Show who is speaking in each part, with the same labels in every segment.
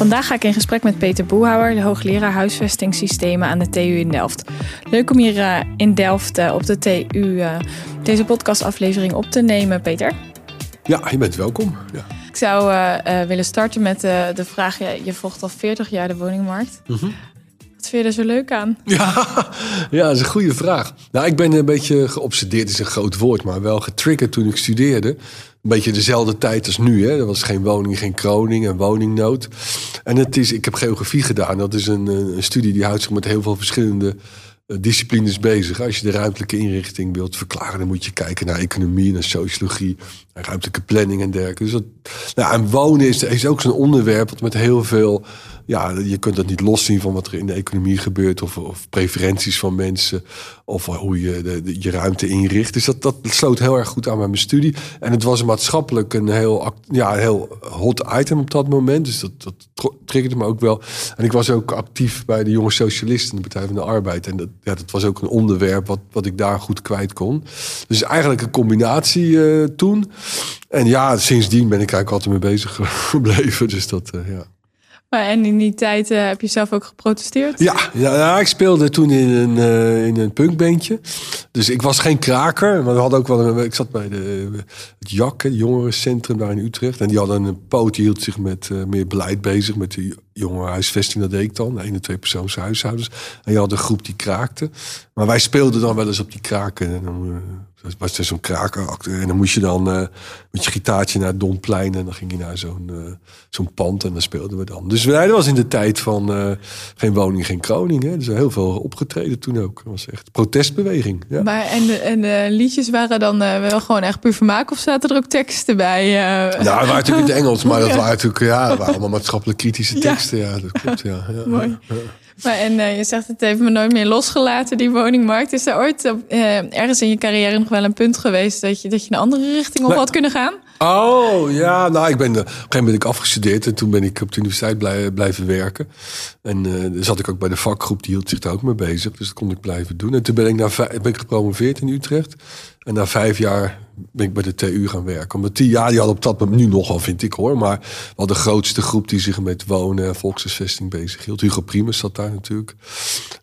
Speaker 1: Vandaag ga ik in gesprek met Peter Boehouwer, de hoogleraar huisvestingssystemen aan de TU in Delft. Leuk om hier uh, in Delft uh, op de TU uh, deze podcastaflevering op te nemen, Peter.
Speaker 2: Ja, je bent welkom. Ja.
Speaker 1: Ik zou willen starten met de vraag, je, je volgt al 40 jaar de woningmarkt. Mm -hmm. Wat vind je er zo leuk aan?
Speaker 2: Ja, ja, dat is een goede vraag. Nou, ik ben een beetje geobsedeerd, is een groot woord, maar wel getriggerd toen ik studeerde. Een beetje dezelfde tijd als nu. Hè. Er was geen woning, geen kroning en woningnood. En het is, ik heb geografie gedaan. Dat is een, een studie die houdt zich met heel veel verschillende disciplines bezig. Als je de ruimtelijke inrichting wilt verklaren, dan moet je kijken naar economie, naar sociologie, naar ruimtelijke planning en dergelijke. Dus dat, nou, en wonen is, is ook zo'n onderwerp wat met heel veel ja, je kunt dat niet loszien van wat er in de economie gebeurt. Of, of preferenties van mensen. Of hoe je de, je ruimte inricht. Dus dat, dat sloot heel erg goed aan bij mijn studie. En het was maatschappelijk een heel, ja, heel hot item op dat moment. Dus dat, dat triggerde me ook wel. En ik was ook actief bij de jonge socialisten, de Partij van de Arbeid. En dat, dat was ook een onderwerp wat, wat ik daar goed kwijt kon. Dus eigenlijk een combinatie uh, toen. En ja, sindsdien ben ik eigenlijk altijd mee bezig gebleven. Dus dat, uh, ja.
Speaker 1: En in die tijd uh, heb je zelf ook geprotesteerd?
Speaker 2: Ja, ja, ik speelde toen in een, uh, in een punkbandje. Dus ik was geen kraker. Maar we hadden ook wel een, ik zat bij de, het JAK, het jongerencentrum daar in Utrecht. En die hadden een poot, die hield zich met uh, meer beleid bezig. Met de jongerenhuisvesting, dat deed ik dan. Eén en twee persoons huishoudens. En je had een groep die kraakte. Maar wij speelden dan wel eens op die kraken. En dan, dat was er zo'n krakenacteur. En dan moest je dan uh, met je gitaartje naar het Domplein. En dan ging je naar zo'n uh, zo'n pand en dan speelden we dan. Dus wij, dat was in de tijd van uh, geen woning, geen kroning. Hè. Dus heel veel opgetreden toen ook. Dat was echt protestbeweging. Ja.
Speaker 1: Maar en de, en de liedjes waren dan wel gewoon echt puur vermaak? Of zaten er ook teksten bij?
Speaker 2: Nou, het waren natuurlijk in het Engels. Maar dat waren natuurlijk ja, waren allemaal maatschappelijk kritische teksten. Ja, ja dat klopt. Ja, ja.
Speaker 1: Mooi. Maar en uh, je zegt het heeft me nooit meer losgelaten, die woningmarkt. Is er ooit uh, ergens in je carrière nog wel een punt geweest dat je, dat je een andere richting op had kunnen gaan?
Speaker 2: Oh ja, nou ik ben op een gegeven moment ben ik afgestudeerd en toen ben ik op de universiteit blij, blijven werken. En uh, zat ik ook bij de vakgroep, die hield zich daar ook mee bezig. Dus dat kon ik blijven doen. En toen ben ik, naar, ben ik gepromoveerd in Utrecht. En na vijf jaar ben ik bij de TU gaan werken. Omdat die, ja, die hadden op dat moment, nu nogal vind ik hoor, maar wel de grootste groep die zich met wonen en volkshuisvesting bezig hield. Hugo Primus zat daar natuurlijk.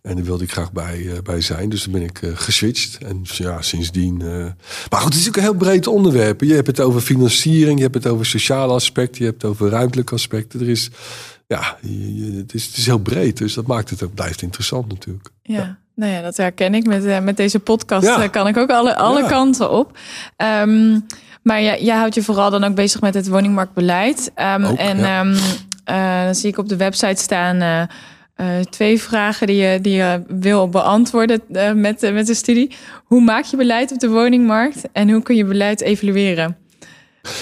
Speaker 2: En daar wilde ik graag bij, uh, bij zijn. Dus toen ben ik uh, geswitcht. En ja, sindsdien. Uh... Maar goed, het is ook een heel breed onderwerp. Je hebt het over financiering, je hebt het over sociale aspecten, je hebt het over ruimtelijke aspecten. Er is, ja, het, is, het is heel breed. Dus dat maakt het ook, blijft interessant natuurlijk.
Speaker 1: ja. ja. Nou ja, dat herken ik. Met, uh, met deze podcast ja. uh, kan ik ook alle, alle ja. kanten op. Um, maar jij houdt je vooral dan ook bezig met het woningmarktbeleid. Um, ook, en um, uh, dan zie ik op de website staan twee vragen die je, die je wil beantwoorden met, met de studie. Hoe maak je beleid op de woningmarkt en hoe kun je beleid evalueren?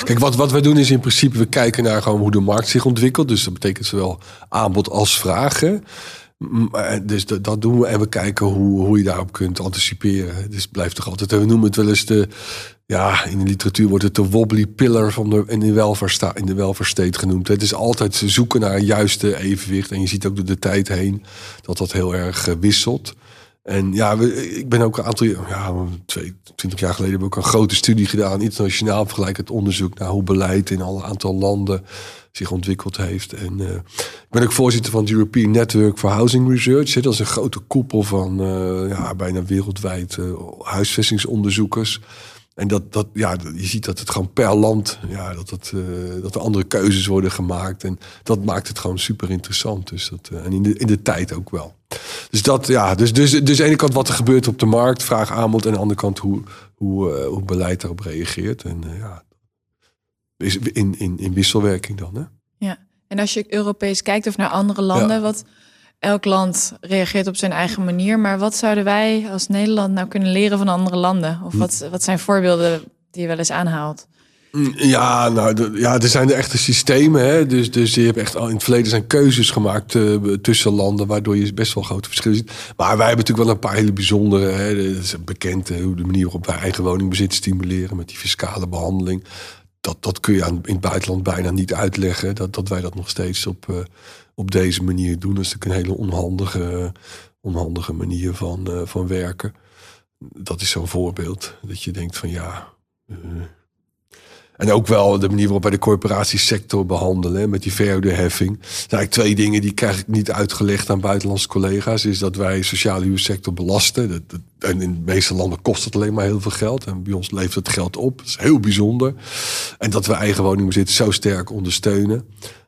Speaker 2: Kijk, wat, wat wij doen is in principe, we kijken naar gewoon hoe de markt zich ontwikkelt. Dus dat betekent zowel aanbod als vraag. Hè. Dus dat, doen we en we kijken hoe, hoe je daarop kunt anticiperen. Dus blijft toch altijd. We noemen het wel eens de. Ja, in de literatuur wordt het de wobbly pillar van de, in de welvaartsta, in de genoemd. Het is altijd zoeken naar een juiste evenwicht. En je ziet ook door de tijd heen dat dat heel erg wisselt. En ja, ik ben ook een aantal ja, twee, twintig jaar geleden heb ik ook een grote studie gedaan, internationaal vergelijkend onderzoek naar hoe beleid in alle aantal landen zich ontwikkeld heeft. En uh, ik ben ook voorzitter van het European Network for Housing Research. Hè. Dat is een grote koepel van uh, ja, bijna wereldwijd uh, huisvestingsonderzoekers. En dat, dat, ja, je ziet dat het gewoon per land, ja, dat, dat, dat er andere keuzes worden gemaakt. En dat maakt het gewoon super interessant. Dus dat, en in de, in de tijd ook wel. Dus dat, ja, dus, dus, dus aan de ene kant wat er gebeurt op de markt, vraag aanbod. En aan de andere kant hoe, hoe, uh, hoe beleid daarop reageert. En ja, in, in, in wisselwerking dan. Hè?
Speaker 1: Ja, en als je Europees kijkt of naar andere landen, ja. wat elk land reageert op zijn eigen manier. Maar wat zouden wij als Nederland nou kunnen leren van andere landen? Of wat, wat zijn voorbeelden die je wel eens aanhaalt?
Speaker 2: Ja, nou, ja, er zijn de echte systemen. Hè? Dus, dus je hebt echt al in het verleden zijn keuzes gemaakt uh, tussen landen, waardoor je best wel grote verschillen ziet. Maar wij hebben natuurlijk wel een paar hele bijzondere. Hè? Bekend hoe de manier waarop wij eigen woningbezit stimuleren met die fiscale behandeling. Dat, dat kun je in het buitenland bijna niet uitleggen. Dat, dat wij dat nog steeds op, uh, op deze manier doen. Dat is natuurlijk een hele onhandige, onhandige manier van, uh, van werken. Dat is zo'n voorbeeld. Dat je denkt van ja. En ook wel de manier waarop wij de corporatiesector behandelen met die verhuurderheffing. Er zijn eigenlijk twee dingen die krijg ik niet uitgelegd aan buitenlandse collega's. Is dat wij sociale huursector belasten. Dat, en in de meeste landen kost het alleen maar heel veel geld. En bij ons levert het geld op. Dat is heel bijzonder. En dat we eigen woningbezit zo sterk ondersteunen.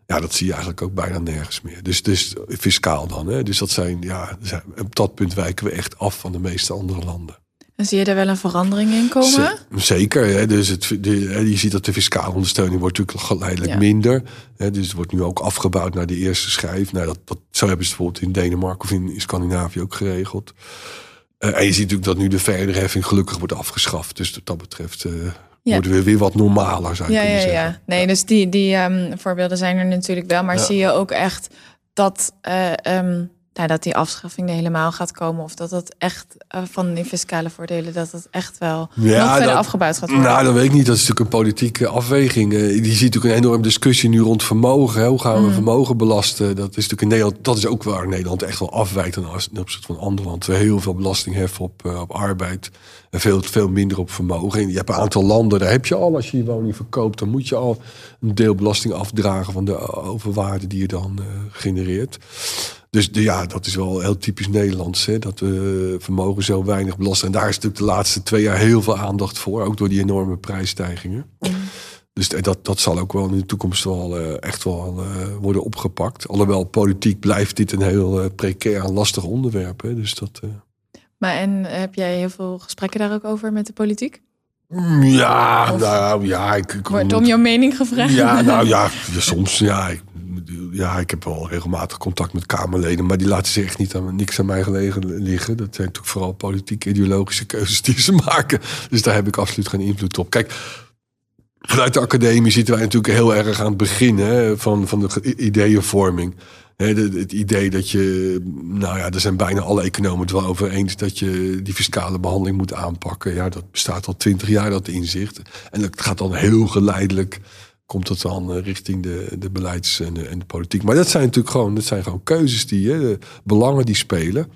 Speaker 2: Ja, dat zie je eigenlijk ook bijna nergens meer. Dus, dus fiscaal dan. Hè? Dus dat zijn, ja, op dat punt wijken we echt af van de meeste andere landen.
Speaker 1: En zie je daar wel een verandering in komen?
Speaker 2: Zeker. Hè? Dus het, de, je ziet dat de fiscale ondersteuning wordt natuurlijk geleidelijk minder. Hè? Dus het wordt nu ook afgebouwd naar de eerste schijf. Nou, dat, dat, zo hebben ze bijvoorbeeld in Denemarken of in, Scandinavië ook geregeld. Uh, en je ziet natuurlijk dat nu de verderheffing gelukkig wordt afgeschaft. Dus wat dat betreft uh, worden we weer wat normaler, zou je
Speaker 1: ja,
Speaker 2: kunnen
Speaker 1: ja,
Speaker 2: zeggen.
Speaker 1: Ja, nee, dus die, die um, voorbeelden zijn er natuurlijk wel. Maar zie je ook echt dat... Uh, um, nou, dat die afschaffing er helemaal gaat komen. Of dat het echt uh, van die fiscale voordelen, dat het echt wel ja, nog verder afgebouwd gaat worden.
Speaker 2: Nou, dat weet ik niet. Dat is natuurlijk een politieke afweging. Uh, je ziet natuurlijk een enorme discussie nu rond vermogen. Hè. Hoe gaan we mm. vermogen belasten? Dat is natuurlijk in Nederland, dat is ook waar Nederland echt wel afwijkt ten opzichte van andere landen. We heel veel belasting heffen op, uh, op arbeid. En veel, veel minder op vermogen. En je hebt een aantal landen, daar heb je al, als je je woning verkoopt, dan moet je al een deel belasting afdragen van de overwaarde die je dan genereert. Dus de, ja, dat is wel heel typisch Nederlands. Hè? Dat we vermogen zo weinig belasten. En daar is natuurlijk de laatste twee jaar heel veel aandacht voor. Ook door die enorme prijsstijgingen. Mm. Dus dat, dat zal ook wel in de toekomst wel uh, echt wel uh, worden opgepakt. Alhoewel politiek blijft dit een heel uh, precair en lastig onderwerp. Hè? Dus dat,
Speaker 1: Maar en heb jij heel veel gesprekken daar ook over met de politiek?
Speaker 2: Ja, nou ja. Ik, ik
Speaker 1: Wordt om jouw mening gevraagd?
Speaker 2: Ja, nou ja, soms ja. Ik, ja, ik heb wel regelmatig contact met Kamerleden, maar die laten zich echt niet aan, niks aan mij gelegen liggen. Dat zijn natuurlijk vooral politieke, ideologische keuzes die ze maken. Dus daar heb ik absoluut geen invloed op. Kijk, vanuit de academie zitten wij natuurlijk heel erg aan het begin van, van de ideeënvorming. het idee dat je, nou ja, er zijn bijna alle economen het wel over eens dat je die fiscale behandeling moet aanpakken. Ja, dat bestaat al twintig jaar, dat inzicht. En dat gaat dan heel geleidelijk komt het dan eh, richting de, de beleids- en de, en de politiek. Maar dat zijn natuurlijk gewoon, dat zijn gewoon keuzes die, hè, de belangen die spelen.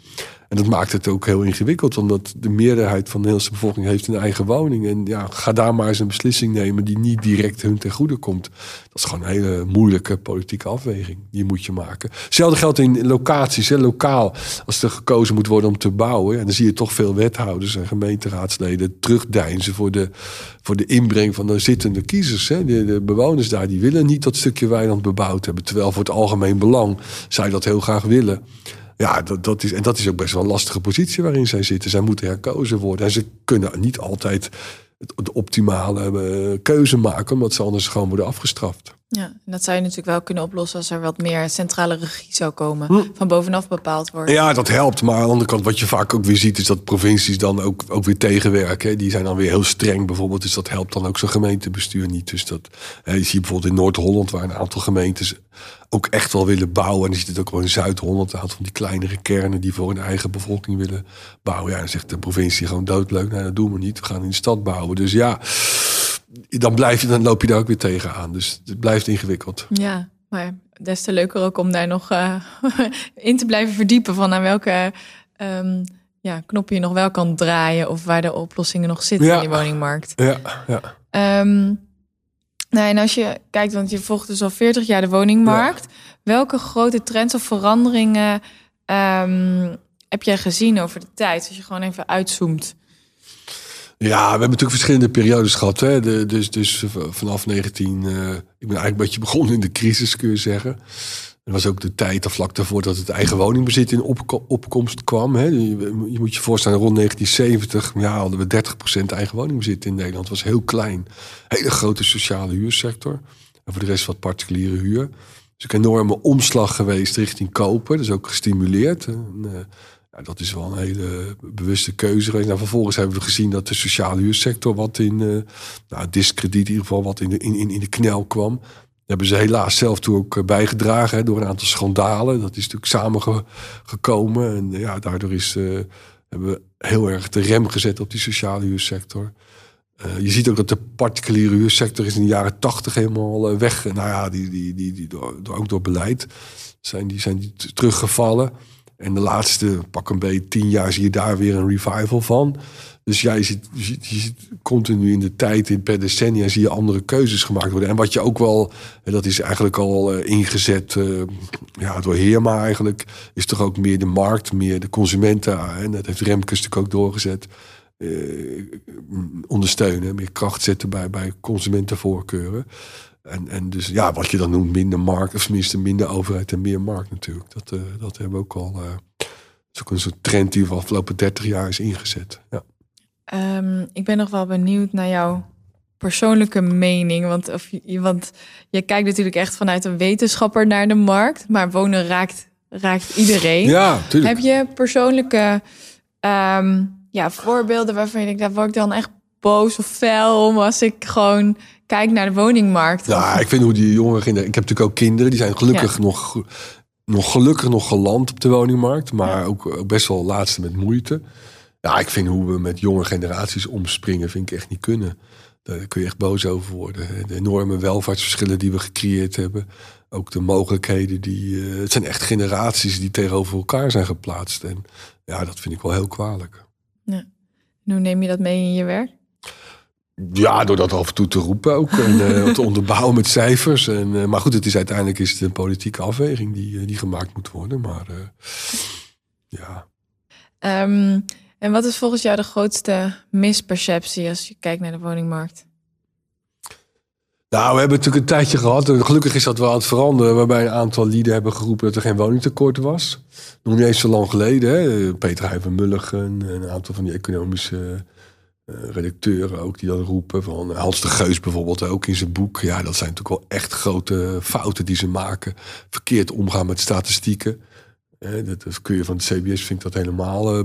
Speaker 2: En dat maakt het ook heel ingewikkeld, omdat de meerderheid van de Nederlandse bevolking heeft een eigen woning. En ja, ga daar maar eens een beslissing nemen die niet direct hun ten goede komt. Dat is gewoon een hele moeilijke politieke afweging. Die moet je maken. Hetzelfde geldt in locaties, lokaal. Als er gekozen moet worden om te bouwen, ja, dan zie je toch veel wethouders en gemeenteraadsleden terugdeinzen voor de, voor de inbreng van de zittende kiezers. Hè. De, de bewoners daar die willen niet dat stukje weiland bebouwd hebben. Terwijl voor het algemeen belang zij dat heel graag willen. Ja, dat, dat is, en dat is ook best wel een lastige positie waarin zij zitten. Zij moeten herkozen worden. En ze kunnen niet altijd de optimale uh, keuze maken, omdat ze anders gewoon worden afgestraft.
Speaker 1: Ja, en dat zou je natuurlijk wel kunnen oplossen als er wat meer centrale regie zou komen. Hm. Van bovenaf bepaald worden.
Speaker 2: Ja, dat helpt. Maar aan de andere kant, wat je vaak ook weer ziet, is dat provincies dan ook, ook weer tegenwerken. Die zijn dan weer heel streng bijvoorbeeld. Dus dat helpt dan ook zo'n gemeentebestuur niet. Dus dat hè, je ziet bijvoorbeeld in Noord-Holland, waar een aantal gemeentes ook echt wel willen bouwen. En je ziet het ook wel in Zuid-Holland, een aantal van die kleinere kernen die voor hun eigen bevolking willen bouwen. Ja, dan zegt de provincie gewoon doodleuk. Nee, dat doen we niet. We gaan in de stad bouwen. Dus ja dan, blijf je, dan loop je daar ook weer tegenaan. Dus het blijft ingewikkeld.
Speaker 1: Ja, maar des te leuker ook om daar nog uh, in te blijven verdiepen van aan welke um, ja, knop je nog wel kan draaien of waar de oplossingen nog zitten ja. in die woningmarkt.
Speaker 2: Ja, ja.
Speaker 1: Um, nou, en als je kijkt, want je volgt dus al 40 jaar de woningmarkt. Ja. Welke grote trends of veranderingen um, heb jij gezien over de tijd? Als je gewoon even uitzoomt.
Speaker 2: Ja, we hebben natuurlijk verschillende periodes gehad. Hè? Dus, dus vanaf 19... Uh, ik ben eigenlijk een beetje begonnen in de crisis, kun je zeggen. Er was ook de tijd, of vlak daarvoor, dat het eigen woningbezit in opkomst kwam. Hè? Je, moet je voorstellen, rond 1970 ja, hadden we 30% eigen woningbezit in Nederland. Dat was heel klein. Hele grote sociale huursector. En voor de rest wat particuliere huur. Dus een enorme omslag geweest richting kopen. Dus ook gestimuleerd. En, uh, Ja, dat is wel een hele bewuste keuze geweest. Nou, vervolgens hebben we gezien dat de sociale huursector wat in, uh, nou, discrediet in ieder geval, wat in de, in, in de knel kwam. Daar hebben ze helaas zelf toe ook eh, bijgedragen hè, door een aantal schandalen. Dat is natuurlijk samengekomen. En ja, daardoor is, hebben we heel erg de rem gezet op die sociale huursector. Je ziet ook dat de particuliere huursector is in de jaren tachtig helemaal weg. Nou ja, die, die, die, die, door, ook door beleid zijn die, zijn die teruggevallen. En de laatste pak een beetje tien jaar zie je daar weer een revival van. Dus jij ziet, je ziet continu in de tijd, in per decennia, zie je andere keuzes gemaakt worden. En wat je ook wel, dat is eigenlijk al uh, ingezet uh, ja, door Heerma eigenlijk, is toch ook meer de markt, meer de consumenten. En dat heeft Remkes natuurlijk ook doorgezet. Uh, ondersteunen, meer kracht zetten bij, bij consumentenvoorkeuren. En, en dus ja, wat je dan noemt minder markt, of tenminste minder overheid en meer markt natuurlijk. Dat, uh, dat hebben we ook al. Uh, dat is ook een soort trend die de afgelopen 30 jaar is ingezet. Ja.
Speaker 1: Um, ik ben nog wel benieuwd naar jouw persoonlijke mening. Want, of, want je kijkt natuurlijk echt vanuit een wetenschapper naar de markt. Maar wonen raakt, raakt iedereen.
Speaker 2: Ja, tuurlijk.
Speaker 1: Heb je persoonlijke um, ja, voorbeelden waarvan je denkt, daar word ik dan echt boos of fel om als ik gewoon kijk naar de woningmarkt.
Speaker 2: Ja, ik vind hoe die jongeren... Ik heb natuurlijk ook kinderen, die zijn gelukkig ja. nog, nog gelukkig nog geland op de woningmarkt. Maar ja. ook, ook, best wel laatste met moeite. Ja, ik vind hoe we met jonge generaties omspringen, vind ik echt niet kunnen. Daar kun je echt boos over worden. De enorme welvaartsverschillen die we gecreëerd hebben. Ook de mogelijkheden die... Uh, het zijn echt generaties die tegenover elkaar zijn geplaatst. En ja, dat vind ik wel heel kwalijk.
Speaker 1: Ja. En hoe neem je dat mee in je werk?
Speaker 2: Ja, door dat af en toe te roepen ook. En uh, te onderbouwen met cijfers. En, uh, maar goed, het is uiteindelijk is het een politieke afweging die, uh, die gemaakt moet worden. Maar ja.
Speaker 1: Um, en wat is volgens jou de grootste misperceptie als je kijkt naar de woningmarkt?
Speaker 2: Nou, we hebben natuurlijk een tijdje gehad. En gelukkig is dat wel aan het veranderen. Waarbij een aantal lieden hebben geroepen dat er geen woningtekort was. Nog niet eens zo lang geleden. Hè. Peter Heijven Mulligen. Een aantal van die economische redacteuren ook die dat roepen. Van Hans de Geus bijvoorbeeld ook in zijn boek. Ja, dat zijn natuurlijk wel echt grote fouten die ze maken. Verkeerd omgaan met statistieken. Eh, dat, kun je van de CBS, vind dat helemaal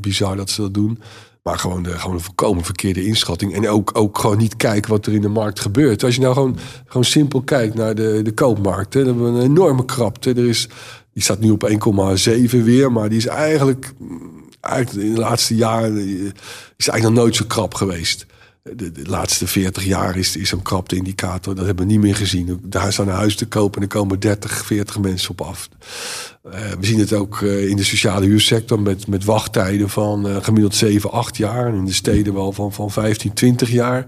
Speaker 2: bizar dat ze dat doen. Maar gewoon, de, gewoon een volkomen verkeerde inschatting. En ook, ook gewoon niet kijken wat er in de markt gebeurt. Als je nou gewoon, gewoon simpel kijkt naar de, de koopmarkt. Hè, dan hebben we een enorme krapte. Er is, die staat nu op 1,7 weer. Maar die is eigenlijk eigenlijk in de laatste jaren is eigenlijk nog nooit zo krap geweest. De, de laatste 40 jaar is, is zo'n krapte indicator. Dat hebben we niet meer gezien. Daar een huis te kopen en er komen 30, 40 mensen op af. Uh, we zien het ook uh, in de sociale huursector met, met wachttijden van gemiddeld 7, 8 jaar. En in de steden wel van, van 15, 20 jaar.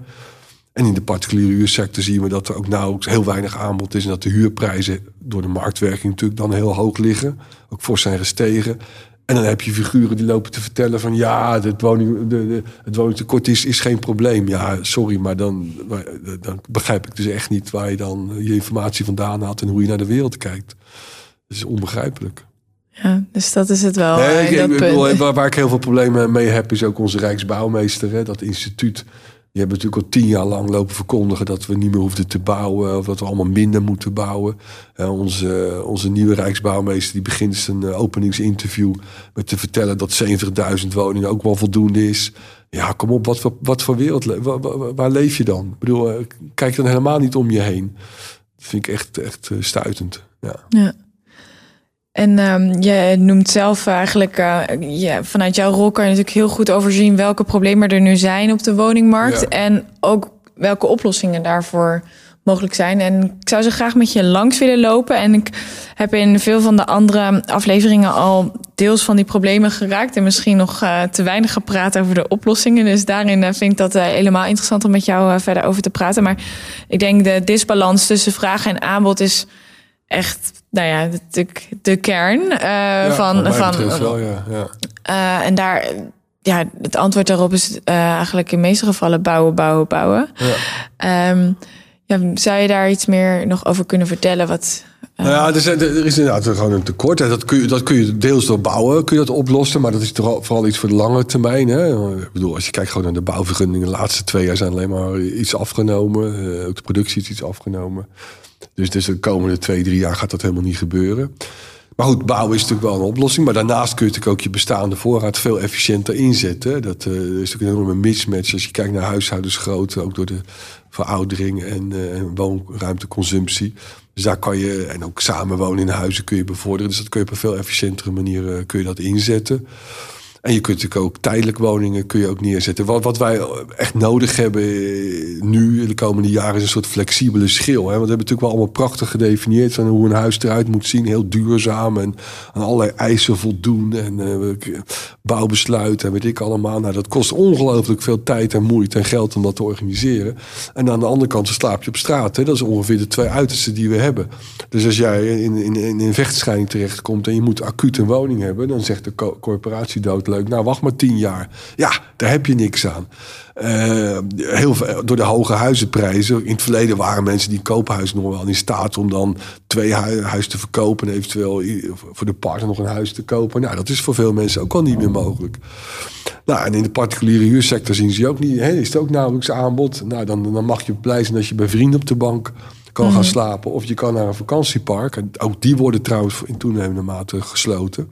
Speaker 2: En in de particuliere huursector zien we dat er ook nauwelijks heel weinig aanbod is. En dat de huurprijzen door de marktwerking natuurlijk dan heel hoog liggen. Ook fors zijn gestegen. En dan heb je figuren die lopen te vertellen van ja, het, woning, de, de, het woningtekort is, is geen probleem. Ja, sorry, maar dan, dan begrijp ik dus echt niet waar je dan je informatie vandaan haalt en hoe je naar de wereld kijkt. Dat is onbegrijpelijk.
Speaker 1: Ja, dus dat is het wel.
Speaker 2: Nee, ik, ik bedoel, waar, waar, ik heel veel problemen mee heb, is ook onze Rijksbouwmeester, hè, dat instituut. Die hebben natuurlijk al tien jaar lang lopen verkondigen dat we niet meer hoefden te bouwen. Of dat we allemaal minder moeten bouwen. Uh, onze, onze nieuwe Rijksbouwmeester die begint zijn uh, openingsinterview met te vertellen dat 70.000 woningen ook wel voldoende is. Ja, kom op, wat wat voor wereld, waar, leef je dan? Ik bedoel, uh, kijk dan helemaal niet om je heen. Dat vind ik echt, echt stuitend. Ja.
Speaker 1: ja. En um, je noemt zelf eigenlijk, uh, ja, vanuit jouw rol kan je natuurlijk heel goed overzien welke problemen er nu zijn op de woningmarkt. Ja. En ook welke oplossingen daarvoor mogelijk zijn. En ik zou ze graag met je langs willen lopen. En ik heb in veel van de andere afleveringen al deels van die problemen geraakt. En misschien nog uh, te weinig gepraat over de oplossingen. Dus daarin uh, vind ik dat uh, helemaal interessant om met jou verder over te praten. Maar ik denk de disbalans tussen vraag en aanbod is echt, nou ja, de, de kern uh, ja, van. van
Speaker 2: wel, ja. ja.
Speaker 1: Uh, en daar, ja, het antwoord daarop is uh, eigenlijk in de meeste gevallen bouwen, bouwen, bouwen. Ja. Um, ja, zou je daar iets meer nog over kunnen vertellen? Wat,
Speaker 2: nou ja, er is, er is inderdaad gewoon een tekort. Dat kun, je, dat kun je deels door bouwen kun je dat oplossen. Maar dat is vooral iets voor de lange termijn. Hè? Ik bedoel, als je kijkt gewoon naar de bouwvergunningen... de laatste twee jaar zijn alleen maar iets afgenomen. ook de productie is iets afgenomen. Dus, dus de komende twee, drie jaar gaat dat helemaal niet gebeuren. Maar goed, bouwen is natuurlijk wel een oplossing. Maar daarnaast kun je natuurlijk ook je bestaande voorraad veel efficiënter inzetten. Dat uh, is natuurlijk een enorme mismatch als je kijkt naar huishoudensgrootte, ook door de veroudering en, uh, en woonruimteconsumptie. Dus daar kan je, en ook samenwonen in huizen kun je bevorderen. Dus dat kun je op een veel efficiëntere manier uh, kun je dat inzetten. En je kunt natuurlijk ook tijdelijk woningen kun je ook neerzetten. Wat, wat wij echt nodig hebben eh, nu, de komende jaren, is een soort flexibele schil. Hè? Want we hebben natuurlijk wel allemaal prachtig gedefinieerd van hoe een huis eruit moet zien. Heel duurzaam en aan allerlei eisen voldoen. En uh, bouwbesluiten en weet ik allemaal. Nou, dat kost ongelooflijk veel tijd en moeite en geld om dat te organiseren. En aan de andere kant slaap je op straat. Hè? Dat is ongeveer de twee uitersten die we hebben. Dus als jij in, in, in een vechtscheiding terechtkomt en je moet acuut een woning hebben, dan zegt de corporatie dood leuk. Nou, wacht maar tien jaar. Ja, daar heb je niks aan. Uh, heel veel, door de hoge huizenprijzen. In het verleden waren mensen die koophuis nog wel in staat om dan twee huizen te verkopen. En eventueel voor de partner nog een huis te kopen. Nou, dat is voor veel mensen ook al niet meer mogelijk. Nou, en in de particuliere huursector zien ze ook niet. Hè, is het ook nauwelijks aanbod? Nou, dan, dan mag je blij zijn als je bij vrienden op de bank kan gaan mhm. slapen. Of je kan naar een vakantiepark. En ook die worden trouwens in toenemende mate gesloten.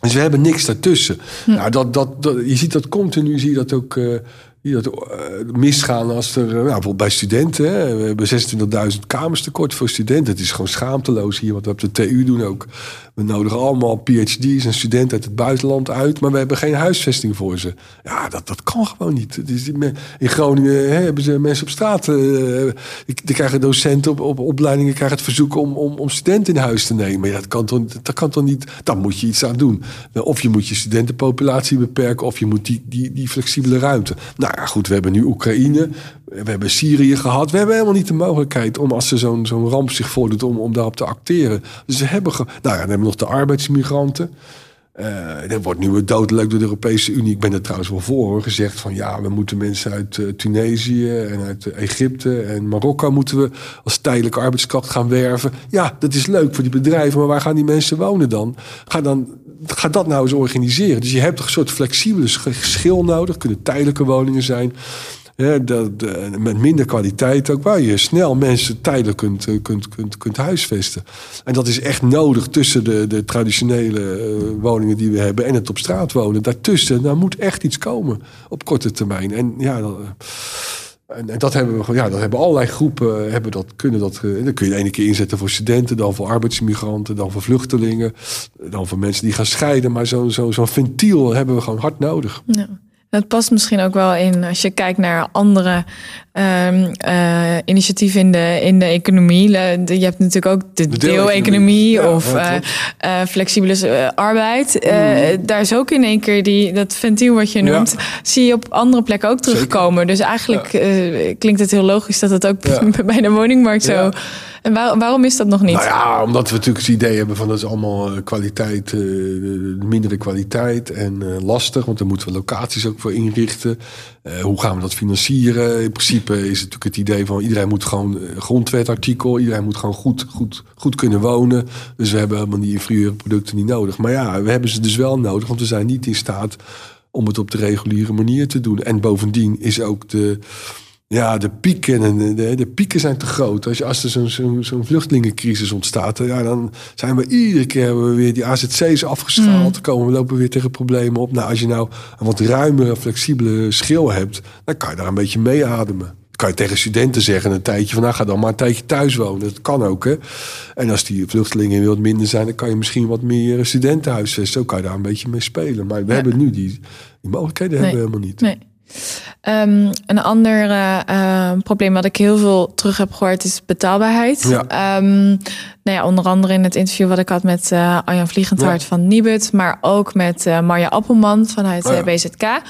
Speaker 2: Dus we hebben niks daartussen. Hm. Nou, dat, dat, je ziet dat continu, zie je dat ook uh, dat, uh, misgaan als er, uh, nou, bijvoorbeeld bij studenten. Hè, we hebben 26.000 kamers tekort voor studenten. Het is gewoon schaamteloos hier wat we op de TU doen ook. We nodigen allemaal PhD's en studenten uit het buitenland uit, maar we hebben geen huisvesting voor ze. Ja, dat, dat kan gewoon niet. in Groningen hè, hebben ze mensen op straat. Uh, die krijgen docenten op, op opleidingen krijgen het verzoek om, om, om studenten in huis te nemen. Ja, dat, kan toch, dat kan toch niet. Daar moet je iets aan doen. Of je moet je studentenpopulatie beperken, of je moet die, die, die flexibele ruimte. Nou ja, goed, we hebben nu Oekraïne. We hebben Syrië gehad. We hebben helemaal niet de mogelijkheid om als er zo'n zo'n ramp zich voordoet om, om daarop te acteren. Dus we hebben, nou ja, dan hebben we nog de arbeidsmigranten. Uh, er wordt nu doodleuk door de Europese Unie. Ik ben er trouwens wel voor hoor, gezegd van ja, we moeten mensen uit uh, Tunesië en uit uh, Egypte en Marokko moeten we als tijdelijke arbeidskracht gaan werven. Ja, dat is leuk voor die bedrijven, maar waar gaan die mensen wonen dan? Ga dan ga dat nou eens organiseren. Dus je hebt een soort flexibele schil nodig. Kunnen tijdelijke woningen zijn. Dat, met minder kwaliteit ook, waar je snel mensen tijdelijk kunt, eh, kunt, kunt, kunt huisvesten. En dat is echt nodig tussen de, de traditionele uh, woningen die we hebben en het op straat wonen. Daartussen, daar moet echt iets komen op korte termijn. En ja, dat, en, en, dat hebben we ja, dat hebben allerlei groepen hebben dat, kunnen dat. Dan kun je de ene keer inzetten voor studenten, dan voor arbeidsmigranten, dan voor vluchtelingen, dan voor mensen die gaan scheiden. Maar zo'n zo, zo'n ventiel hebben we gewoon hard nodig.
Speaker 1: Ja. Het past misschien ook wel in als je kijkt naar andere um, uh, initiatieven in de, in de economie. Je hebt natuurlijk ook de, de deel-economie of ja, uh, flexibele arbeid. Mm. Daar is ook in één keer die, dat ventiel wat je noemt, ja. zie je op andere plekken ook terugkomen. Zeker. Dus eigenlijk klinkt het heel logisch dat het ook bij de woningmarkt zo en waar, waarom is dat nog niet? Nou
Speaker 2: ja, omdat we natuurlijk het idee hebben van dat is allemaal eh, kwaliteit, uh, mindere kwaliteit en uh, lastig. Want daar moeten we locaties ook voor inrichten. Uh, hoe gaan we dat financieren? In principe is natuurlijk het idee van iedereen moet gewoon grondwetartikel, iedereen moet gewoon goed, goed, goed kunnen wonen. Dus we hebben helemaal die inferieure producten niet nodig. Maar ja, we hebben ze dus wel nodig, want we zijn niet in staat om het op de reguliere manier te doen. En bovendien is ook de ja, de pieken, en de, de, pieken zijn te groot. Als, je, als er zo'n zo, zo vluchtelingencrisis ontstaat, ja, dan zijn we iedere keer hebben we weer die AZC's afgeschaald. Mm. Komen we lopen weer tegen problemen op. Nou, als je nou een wat ruimere, flexibele schil hebt, dan kan je daar een beetje mee ademen. Dan kan je tegen studenten zeggen een tijdje van, nou ga dan maar een tijdje thuis wonen. Dat kan ook, hè. En als die vluchtelingen wat minder zijn, dan kan je misschien wat meer studentenhuisvesten. Zo kan je daar een beetje mee spelen. Maar we hebben nu die, die mogelijkheden hebben we helemaal niet.
Speaker 1: Nee. Um, een ander uh, probleem wat ik heel veel terug heb gehoord is betaalbaarheid. Ja. Um, nou ja, onder andere in het interview wat ik had met uh, Arjan Vliegendhart ja. van Nibud, maar ook met Marja Appelman vanuit oh, BZK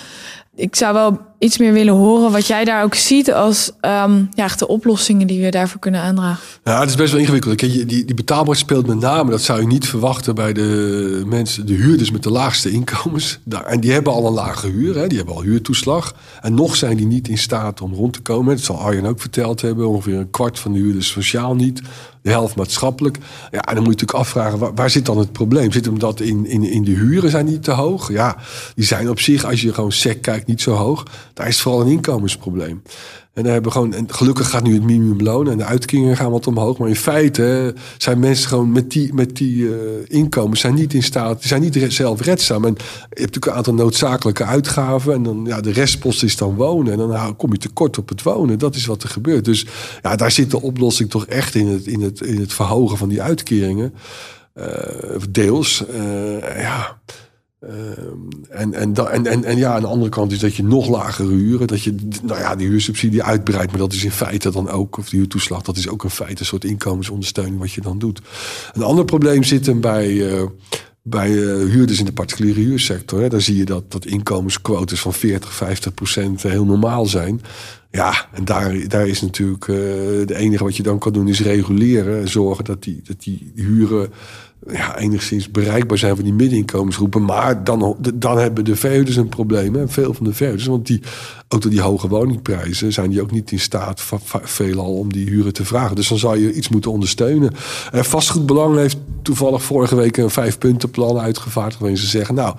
Speaker 1: ik zou wel iets meer willen horen wat jij daar ook ziet als um, ja, de oplossingen die we daarvoor kunnen aandragen.
Speaker 2: Ja, het is best wel ingewikkeld. Die, die betaalbaarheid speelt met name, dat zou je niet verwachten bij de mensen, de huurders met de laagste inkomens. En die hebben al een lage huur, hè, die hebben al huurtoeslag. En nog zijn die niet in staat om rond te komen. Dat zal Arjen ook verteld hebben. Ongeveer een kwart van de huurders sociaal niet de helft maatschappelijk. Ja, en dan moet je natuurlijk afvragen, waar, waar, zit dan het probleem? Zit hem dat in, in, in de huren zijn die te hoog? Ja, die zijn op zich, als je gewoon sec kijkt, niet zo hoog. Daar is vooral een inkomensprobleem. En daar hebben gewoon, en gelukkig gaat nu het minimumloon en de uitkeringen gaan wat omhoog. Maar in feite zijn mensen gewoon met die, met die uh, inkomens zijn niet in staat, zijn niet zelfredzaam. En je hebt natuurlijk een aantal noodzakelijke uitgaven. En dan ja, de restpost is dan wonen. En dan kom je tekort op het wonen. Dat is wat er gebeurt. Dus ja, daar zit de oplossing toch echt in het, in het, in het verhogen van die uitkeringen. Uh, deels. Uh, ja. Ehm, en, en, en, en, en ja, aan de andere kant is dat je nog lagere huren, dat je nou ja, die huursubsidie uitbreidt, maar dat is in feite dan ook, of die huurtoeslag, dat is ook in feite een soort inkomensondersteuning wat je dan doet. Een ander probleem zit hem bij, uh, bij uh, huurders in de particuliere huursector. Hè. Daar zie je dat, dat inkomensquotes van 40, 50 procent heel normaal zijn. Ja, en daar, daar is natuurlijk uh, het enige wat je dan kan doen is reguleren. Zorgen dat die, dat die huren ja, enigszins bereikbaar zijn voor die middeninkomensgroepen. Maar dan, dan hebben de verhuurders een probleem. Hè? Veel van de verhuurders. Want die, ook door die hoge woningprijzen zijn die ook niet in staat, veelal, om die huren te vragen. Dus dan zou je iets moeten ondersteunen. En Vastgoedbelang heeft toevallig vorige week een vijfpuntenplan uitgevaardigd. Waarin ze zeggen, nou,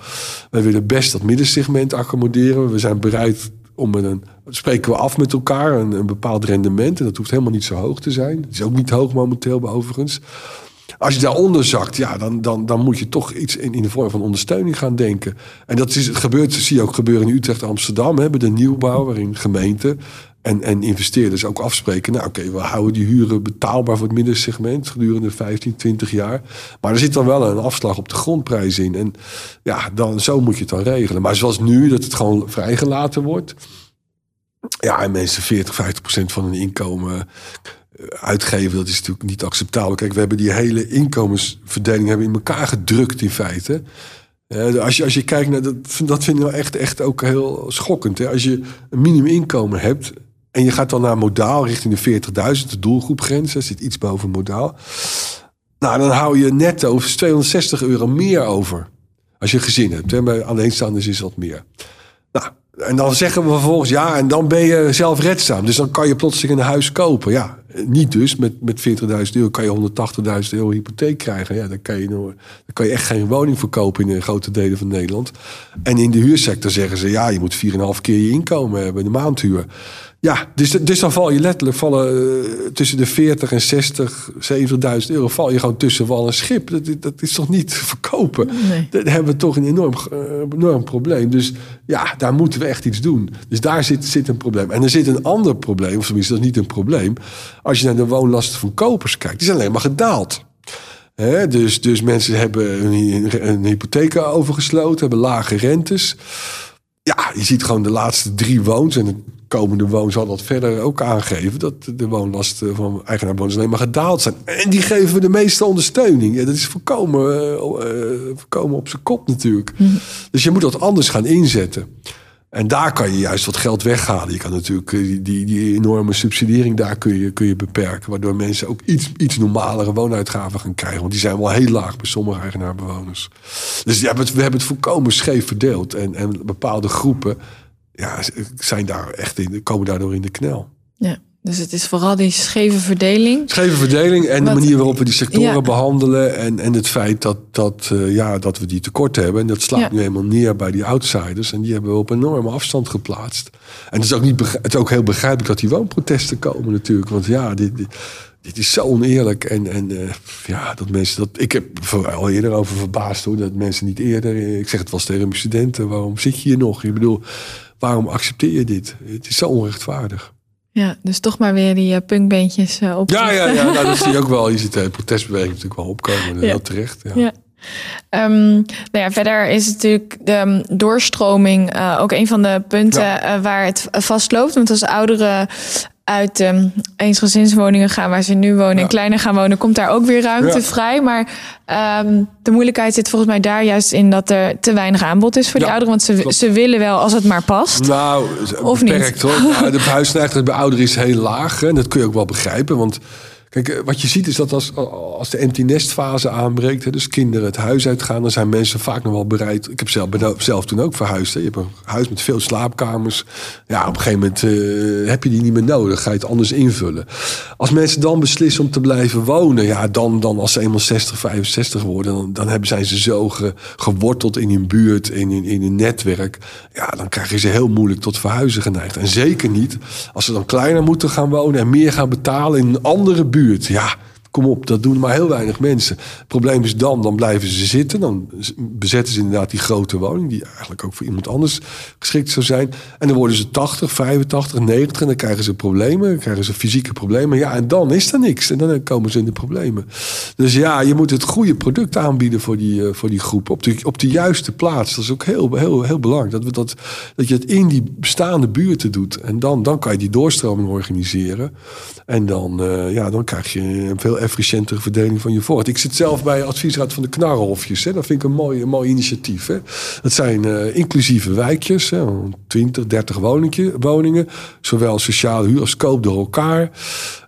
Speaker 2: wij willen best dat middensegment accommoderen. We zijn bereid om met een, spreken we af met elkaar, een, een bepaald rendement. En dat hoeft helemaal niet zo hoog te zijn. Het is ook niet hoog momenteel, overigens. Als je daaronder zakt, ja, dan, dan, dan moet je toch iets in, in de vorm van ondersteuning gaan denken. En dat is, het gebeurt, zie je ook gebeuren in Utrecht Amsterdam, hebben de nieuwbouw, waarin gemeenten en, en investeerders ook afspreken. Nou, oké, we houden die huren betaalbaar voor het middensegment gedurende 15, 20 jaar. Maar er zit dan wel een afslag op de grondprijs in. En ja, dan, zo moet je het dan regelen. Maar zoals nu, dat het gewoon vrijgelaten wordt. Ja, en mensen 40, 50 procent van hun inkomen uitgeven, dat is natuurlijk niet acceptabel. Kijk, we hebben die hele inkomensverdeling hebben in elkaar gedrukt in feite. als, je, als je kijkt naar dat, dat vind ik wel echt, echt ook heel schokkend. Hè? Als je een minimuminkomen hebt en je gaat dan naar modaal richting de 40.000, de doelgroepgrens, dat zit iets boven modaal. Nou, dan hou je netto 260 euro meer over. Als je een gezin hebt. Hè? Bij alleenstaanders is dat meer. En dan zeggen we vervolgens, ja, en dan ben je zelfredzaam. Dus dan kan je plotseling een huis kopen. Ja, niet dus. Met, met 40.000 euro kan je 180.000 euro hypotheek krijgen. Ja, dan kan, je, dan kan je echt geen woning verkopen in grote delen van Nederland. En in de huursector zeggen ze, ja, je moet 4,5 keer je inkomen hebben, de maandhuur. Ja, dus, dus dan val je letterlijk vallen uh, tussen de 40 en 60, 70.000 euro. Val je gewoon tussen wal en schip. Dat, dat is toch niet te verkopen? Nee. Dat hebben we toch een enorm, uh, enorm probleem. Dus ja, daar moeten we echt iets doen. Dus daar zit, zit een probleem. En er zit een ander probleem, of tenminste, dat is niet een probleem. Als je naar de woonlasten van kopers kijkt, die zijn alleen maar gedaald. He, dus, dus mensen hebben een, een hypotheek overgesloten, hebben lage rentes. Ja, je ziet gewoon de laatste drie woons. En komende woon zal dat verder ook aangeven. Dat de woonlasten van eigenaarwoners alleen maar gedaald zijn. En die geven de meeste ondersteuning. Ja, dat is voorkomen, uh, voorkomen op zijn kop natuurlijk. Mhm. Dus je moet dat anders gaan inzetten. En daar kan je juist wat geld weghalen. Je kan natuurlijk eh, die, die enorme subsidiering, daar kun je, kun je beperken. Waardoor mensen ook iets, iets normalere woonuitgaven gaan krijgen. Want die zijn wel heel laag bij sommige eigenaarbewoners. Dus ja, we hebben het volkomen scheef verdeeld. En, en bepaalde groepen ja, zijn daar echt in, komen daardoor in de knel.
Speaker 1: Ja. Dus het is vooral die scheve verdeling.
Speaker 2: Scheve verdeling en de manier waarop we die sectoren behandelen. En, en het feit dat, dat, uh, ja, dat we die tekort hebben. En dat slaat nu helemaal neer bij die outsiders. En die hebben we op enorme afstand geplaatst. En het is ook, niet, het is ook heel begrijpelijk dat die woonprotesten komen natuurlijk. Want ja, dit, dit, is zo oneerlijk. En, en uh, ja, dat mensen dat. Ik heb al eerder over verbaasd hoor. Dat mensen niet eerder. Ik zeg het wel tegen mijn studenten. Waarom zit je hier nog? Ik bedoel, waarom accepteer je dit? Het is zo onrechtvaardig.
Speaker 1: Ja, dus toch maar weer die uh, punkbeentjes uh, op.
Speaker 2: Ja, ja, ja nou, dat zie je ook wel. Je ziet de protestbeweging natuurlijk wel opkomen. Ja. terecht. Ja. ja.
Speaker 1: Um, nou ja, verder is natuurlijk de um, doorstroming uh, ook een van de punten ja. waar het vastloopt. Want als ouderen uit um, eensgezinswoningen gaan waar ze nu wonen ja. en kleiner gaan wonen, komt daar ook weer ruimte vrij. Maar um, de moeilijkheid zit volgens mij daar juist in dat er te weinig aanbod is voor die ouderen. Want ze, ze willen wel als het maar past.
Speaker 2: Nou, of beperkt, niet. hoor. de huisnijdigheid bij ouderen is heel laag. En dat kun je ook wel begrijpen. Want Kijk, eh, wat je ziet is dat als, als de empty nest aanbreekt, hè, dus kinderen het huis uitgaan, dan zijn mensen vaak nog wel bereid. Ik heb zelf, zelf toen ook verhuisd. Hè. Je hebt een huis met veel slaapkamers. Ja, op een gegeven moment uh, heb je die niet meer nodig. Ga je het anders invullen. Als mensen dan beslissen om te blijven wonen, ja, dan, dan als ze eenmaal 60, 65 worden, dan, dan hebben, zijn ze zo geworteld in hun buurt, in, in, hun netwerk. Ja, dan krijg je ze heel moeilijk tot verhuizen geneigd. En zeker niet als ze dan kleiner moeten gaan wonen en meer gaan betalen in een andere buurt buurt. Ja, kom op, dat doen maar heel weinig mensen. Het probleem is dan, dan blijven ze zitten. Dan bezetten ze inderdaad die grote woning, die eigenlijk ook voor iemand anders geschikt zou zijn. En dan worden ze 80, 85, 90 en dan krijgen ze problemen, dan krijgen ze fysieke problemen. Ja, en dan is er niks. En dan komen ze in de problemen. Dus ja, je moet het goede product aanbieden voor die, uh, voor die groep. Op de, op de juiste plaats. Dat is ook heel, heel, heel belangrijk. Dat, we dat, dat je het in die bestaande buurten doet. En dan, dan kan je die doorstroming organiseren. En dan, uh, ja, dan krijg je een veel efficiëntere verdeling van je voort. Ik zit zelf bij adviesraad van de Knarrenhofjes. Dat vind ik een mooi, een mooi initiatief. Hè. Dat zijn uh, inclusieve wijkjes, hè. 20, 30 woningen. Zowel sociale huur als koop door elkaar.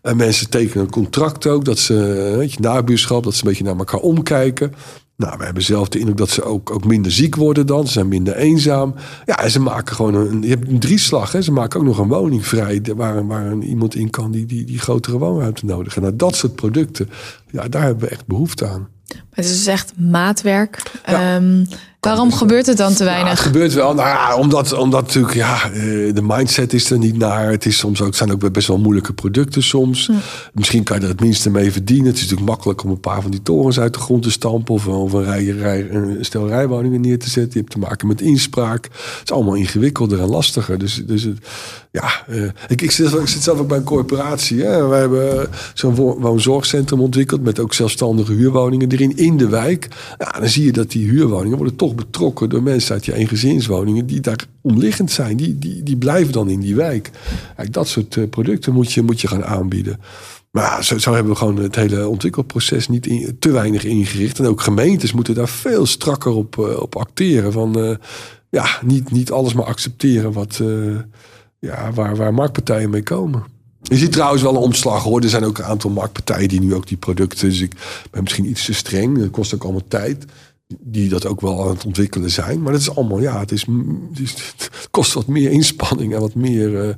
Speaker 2: En mensen tekenen een contract ook. Dat ze, weet je, nabuurschap, dat ze een beetje naar elkaar omkijken. Nou, we hebben zelf de indruk dat ze ook, ook minder ziek worden dan. Ze zijn minder eenzaam. Ja, en ze maken gewoon een, je hebt een drieslag. Hè. Ze maken ook nog een woning vrij waar, waar iemand in kan die, die, die grotere woonruimte nodig heeft. Nou, dat soort producten, ja, daar hebben we echt behoefte aan.
Speaker 1: Het is dus echt maatwerk. Ehm, waarom gebeurt het dan te weinig? Ja,
Speaker 2: het gebeurt wel. Nou ja, omdat, omdat natuurlijk, ja, eh, de mindset is er niet naar. Het, is soms ook, zijn ook best wel moeilijke producten soms. Hm. Misschien kan je er het minste mee verdienen. Het is natuurlijk makkelijk om een paar van die torens uit de grond te stampen. Of, of een, rij, rij, een stel rijwoningen neer te zetten. Je hebt te maken met inspraak. Het is allemaal ingewikkelder en lastiger. Dus, dus het, ja, uh, ik, ik, zit, ik zit zelf ook bij een corporatie. Hè. Wij hebben zo'n woonzorgcentrum ontwikkeld. Met ook zelfstandige huurwoningen erin in de wijk. Dan zie je dat die huurwoningen worden toch betrokken door mensen uit je eengezinswoningen. Die daar omliggend zijn. Die, die, die blijven dan in die wijk. Dat soort uh, producten moet je, moet je gaan aanbieden. Maar zo, hebben we gewoon het hele ontwikkelproces niet te weinig ingericht. En ook gemeentes moeten daar veel strakker op, uh, op acteren. Van ja, niet, niet alles maar accepteren wat ja, waar, waar marktpartijen mee komen. Je ziet trouwens wel een omslag hoor. Er zijn ook een aantal marktpartijen die nu ook die producten. Dus ik ben misschien iets te streng. Dat kost ook allemaal tijd. Die dat ook wel aan het ontwikkelen zijn. Maar dat is allemaal, ja, het, is, het kost wat meer inspanning en wat meer uh,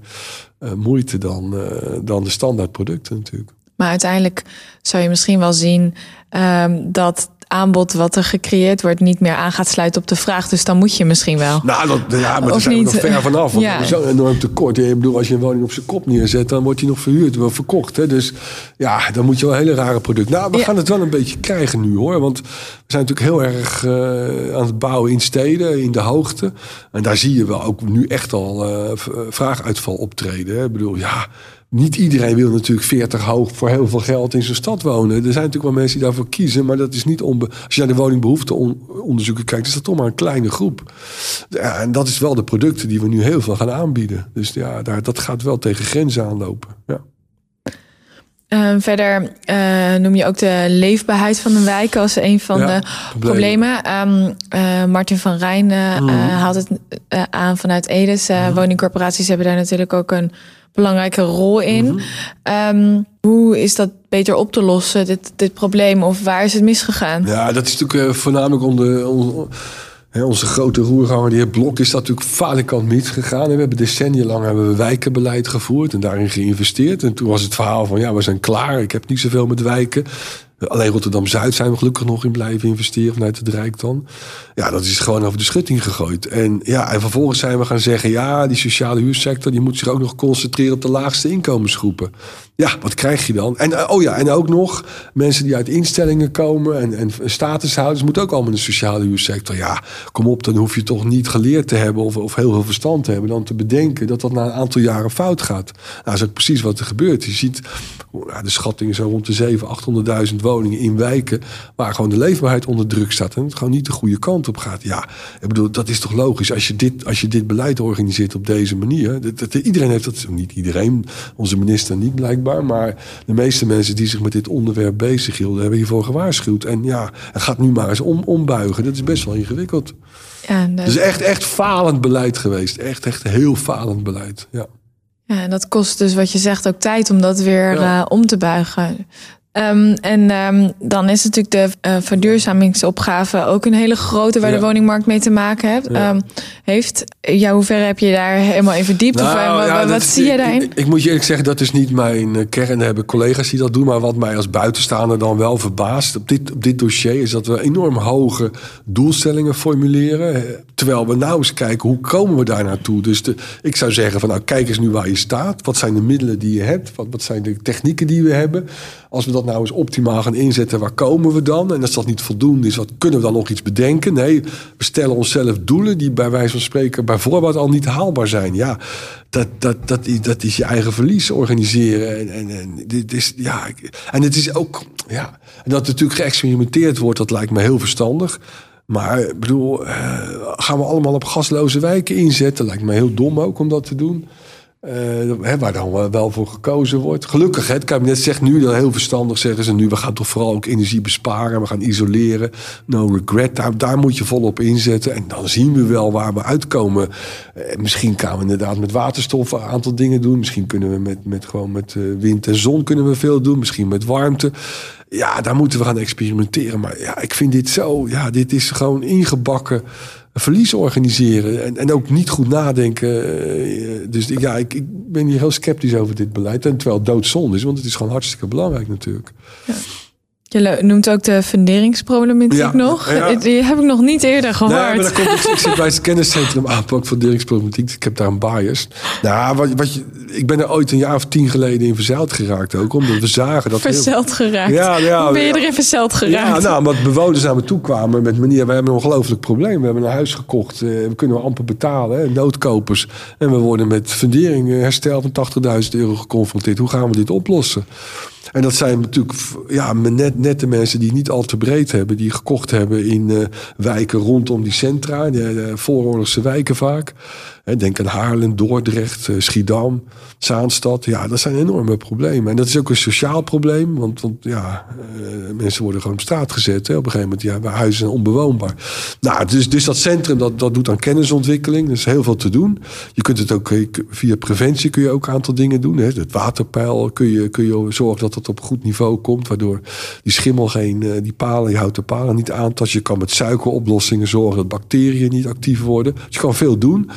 Speaker 2: uh, moeite dan, uh, dan de standaard producten natuurlijk.
Speaker 1: Maar uiteindelijk zou je misschien wel zien um, dat aanbod wat er gecreëerd wordt niet meer aan gaat sluiten op de vraag. Dus dan moet je misschien wel.
Speaker 2: Nou, dat, ja, maar daar zijn we nog ver vanaf. Want ja. er is zo'n enorm tekort. Ik bedoel, als je een woning op zijn kop neerzet, dan wordt die nog verhuurd, wel verkocht. Hè? Dus ja, dan moet je wel een hele rare product. Nou, we gaan het wel een beetje krijgen nu hoor. Want we zijn natuurlijk heel erg uh, aan het bouwen in steden, in de hoogte. En daar zie je wel ook nu echt al uh, vraaguitval optreden. Hè? Ik bedoel, ja niet iedereen wil natuurlijk 40 hoog voor heel veel geld in zijn stad wonen. Er zijn natuurlijk wel mensen die daarvoor kiezen, maar dat is niet onbe als je naar de woningbehoefteonderzoeken kijkt, is dat toch maar een kleine groep. En dat is wel de producten die we nu heel veel gaan aanbieden. Dus ja, daar, dat gaat wel tegen grenzen aanlopen. Ja.
Speaker 1: Uh, verder uh, noem je ook de leefbaarheid van een wijk als een van ja, de problemen. problemen. Um, uh, Martin van Rijn mm. haalt het aan vanuit Edes. Mm. Woningcorporaties hebben daar natuurlijk ook een belangrijke rol in. Mm -hmm. um, hoe is dat beter op te lossen, dit, dit probleem? Of waar is het misgegaan?
Speaker 2: Ja, dat is natuurlijk voornamelijk onder, onder onze grote roerganger, die heer Blok, is dat natuurlijk valikant misgegaan. we hebben decennia lang hebben we wijkenbeleid gevoerd en daarin geïnvesteerd. En toen was het verhaal van, ja, we zijn klaar. Ik heb niet zoveel met wijken. Alleen Rotterdam-Zuid zijn we gelukkig nog in blijven investeren vanuit het Rijk dan. Ja, dat is gewoon over de schutting gegooid. En, ja, en vervolgens zijn we gaan zeggen... ja, die sociale huursector die moet zich ook nog concentreren... op de laagste inkomensgroepen. Ja, wat krijg je dan? En, oh ja, en ook nog mensen die uit instellingen komen... en, en statushouders moeten ook allemaal in de sociale huursector. Ja, kom op, dan hoef je toch niet geleerd te hebben... of, of heel veel verstand te hebben... dan te bedenken dat dat na een aantal jaren fout gaat. Nou, dat is ook precies wat er gebeurt. Je ziet, de schattingen zo rond de 700.000, 800.000 woningen in wijken waar gewoon de leefbaarheid onder druk staat en het gewoon niet de goede kant op gaat. Ja, ik bedoel, dat is toch logisch als je dit, als je dit beleid organiseert op deze manier. Dat, dat, iedereen heeft dat, niet iedereen, onze minister niet blijkbaar, maar de meeste mensen die zich met dit onderwerp bezighielden hebben hiervoor gewaarschuwd. En ja, het gaat nu maar eens om, ombuigen. Dat is best wel ingewikkeld. Ja, dat... is echt, echt falend beleid geweest. Echt, echt heel falend beleid. Ja.
Speaker 1: Ja, en dat kost dus wat je zegt ook tijd om dat weer uh, om te buigen. Um, en um, dan is natuurlijk de uh, verduurzamingsopgave ook een hele grote waar ja. de woningmarkt mee te maken heeft. Ja. Um, heeft. Ja, hoe ver heb je daar helemaal in verdiept?
Speaker 2: Nou,
Speaker 1: of, ja, wat, wat zie je daarin?
Speaker 2: Ik, ik, moet je eerlijk zeggen, dat is niet mijn uh, kern. Er hebben collega's die dat doen. Maar wat mij als buitenstaander dan wel verbaast op dit, op dit dossier... is dat we enorm hoge doelstellingen formuleren. Terwijl we nou eens kijken, hoe komen we daar naartoe? Dus de, ik zou zeggen van nou, kijk eens nu waar je staat. Wat zijn de middelen die je hebt? Wat, wat zijn de technieken die we hebben? Als we dat nou eens optimaal gaan inzetten, waar komen we dan? En als dat niet voldoende is, wat kunnen we dan nog iets bedenken? Nee, we stellen onszelf doelen die bij wijze van spreken bijvoorbeeld al niet haalbaar zijn. Ja, dat, dat, dat, dat is je eigen verlies organiseren. En, en, dit is, ja, en het is ook, ja, en dat natuurlijk geëxperimenteerd wordt, dat lijkt me heel verstandig. Maar ik bedoel, uh, gaan we allemaal op gasloze wijken inzetten? Lijkt me heel dom ook om dat te doen. Uh, waar dan wel voor gekozen wordt. Gelukkig, het kabinet zegt nu dat heel verstandig zeggen ze nu. We gaan toch vooral ook energie besparen. We gaan isoleren. No regret. Daar, moet je volop inzetten. En dan zien we wel waar we uitkomen. Uh, misschien gaan we inderdaad met waterstof een aantal dingen doen. Misschien kunnen we met, met, gewoon met uh, wind en zon kunnen we veel doen. Misschien met warmte. Ja, daar moeten we gaan experimenteren. Maar ja, ik vind dit zo. Ja, dit is gewoon ingebakken verlies organiseren. En, en ook niet goed nadenken. Dus ja, ik, ik ben hier heel sceptisch over dit beleid. En terwijl het doodzonde is, want het is gewoon hartstikke belangrijk natuurlijk.
Speaker 1: Ja. Je noemt ook de funderingsproblematiek ja, nog. Ja. Die heb ik nog niet eerder gehoord. Nee,
Speaker 2: maar komt ik, ik zit bij het kenniscentrum aanpak funderingsproblematiek. Ik heb daar een bias. Nou, wat, wat je, ik ben er ooit een jaar of tien geleden in verzeild geraakt ook. Omdat we zagen dat...
Speaker 1: Verzeild heel... geraakt? Ja, ben je erin verzeild geraakt?
Speaker 2: Ja, nou, omdat bewoners naar me toe kwamen met manier... We hebben een ongelooflijk probleem. We hebben een huis gekocht. We kunnen amper betalen. Hè, noodkopers. En we worden met fundering herstel van 80.000 euro geconfronteerd. Hoe gaan we dit oplossen? En dat zijn natuurlijk ja, net, net de mensen die niet al te breed hebben. Die gekocht hebben in uh, wijken rondom die centra. De, de vooroorlogse wijken vaak. Denk aan Haarlem, Dordrecht, Schiedam, Zaanstad. Ja, dat zijn enorme problemen. En dat is ook een sociaal probleem. Want, want ja, uh, mensen worden gewoon op straat gezet. Hè. Op een gegeven moment, ja, huizen onbewoonbaar. Nou, dus, dus dat centrum, dat, dat doet aan kennisontwikkeling. Er is heel veel te doen. Je kunt het ook, via preventie kun je ook een aantal dingen doen. Hè. Het waterpeil kun je, kun je zorgen dat het op goed niveau komt. Waardoor die schimmel geen, die palen, die houten palen niet aantast. Je kan met suikeroplossingen zorgen dat bacteriën niet actief worden. Dus je kan veel doen.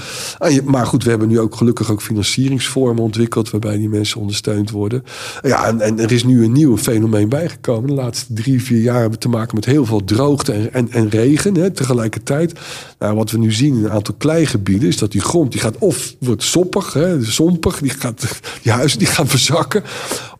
Speaker 2: Maar goed, we hebben nu ook gelukkig ook financieringsvormen ontwikkeld waarbij die mensen ondersteund worden. Ja, en, er is nu een nieuw fenomeen bijgekomen. De laatste drie, vier jaar hebben we te maken met heel veel droogte en, en, en regen hè, tegelijkertijd. Nou, wat we nu zien in een aantal kleigebieden is dat die grond die gaat of wordt soppig, hè, sompig, die, gaat, die huizen die gaan verzakken.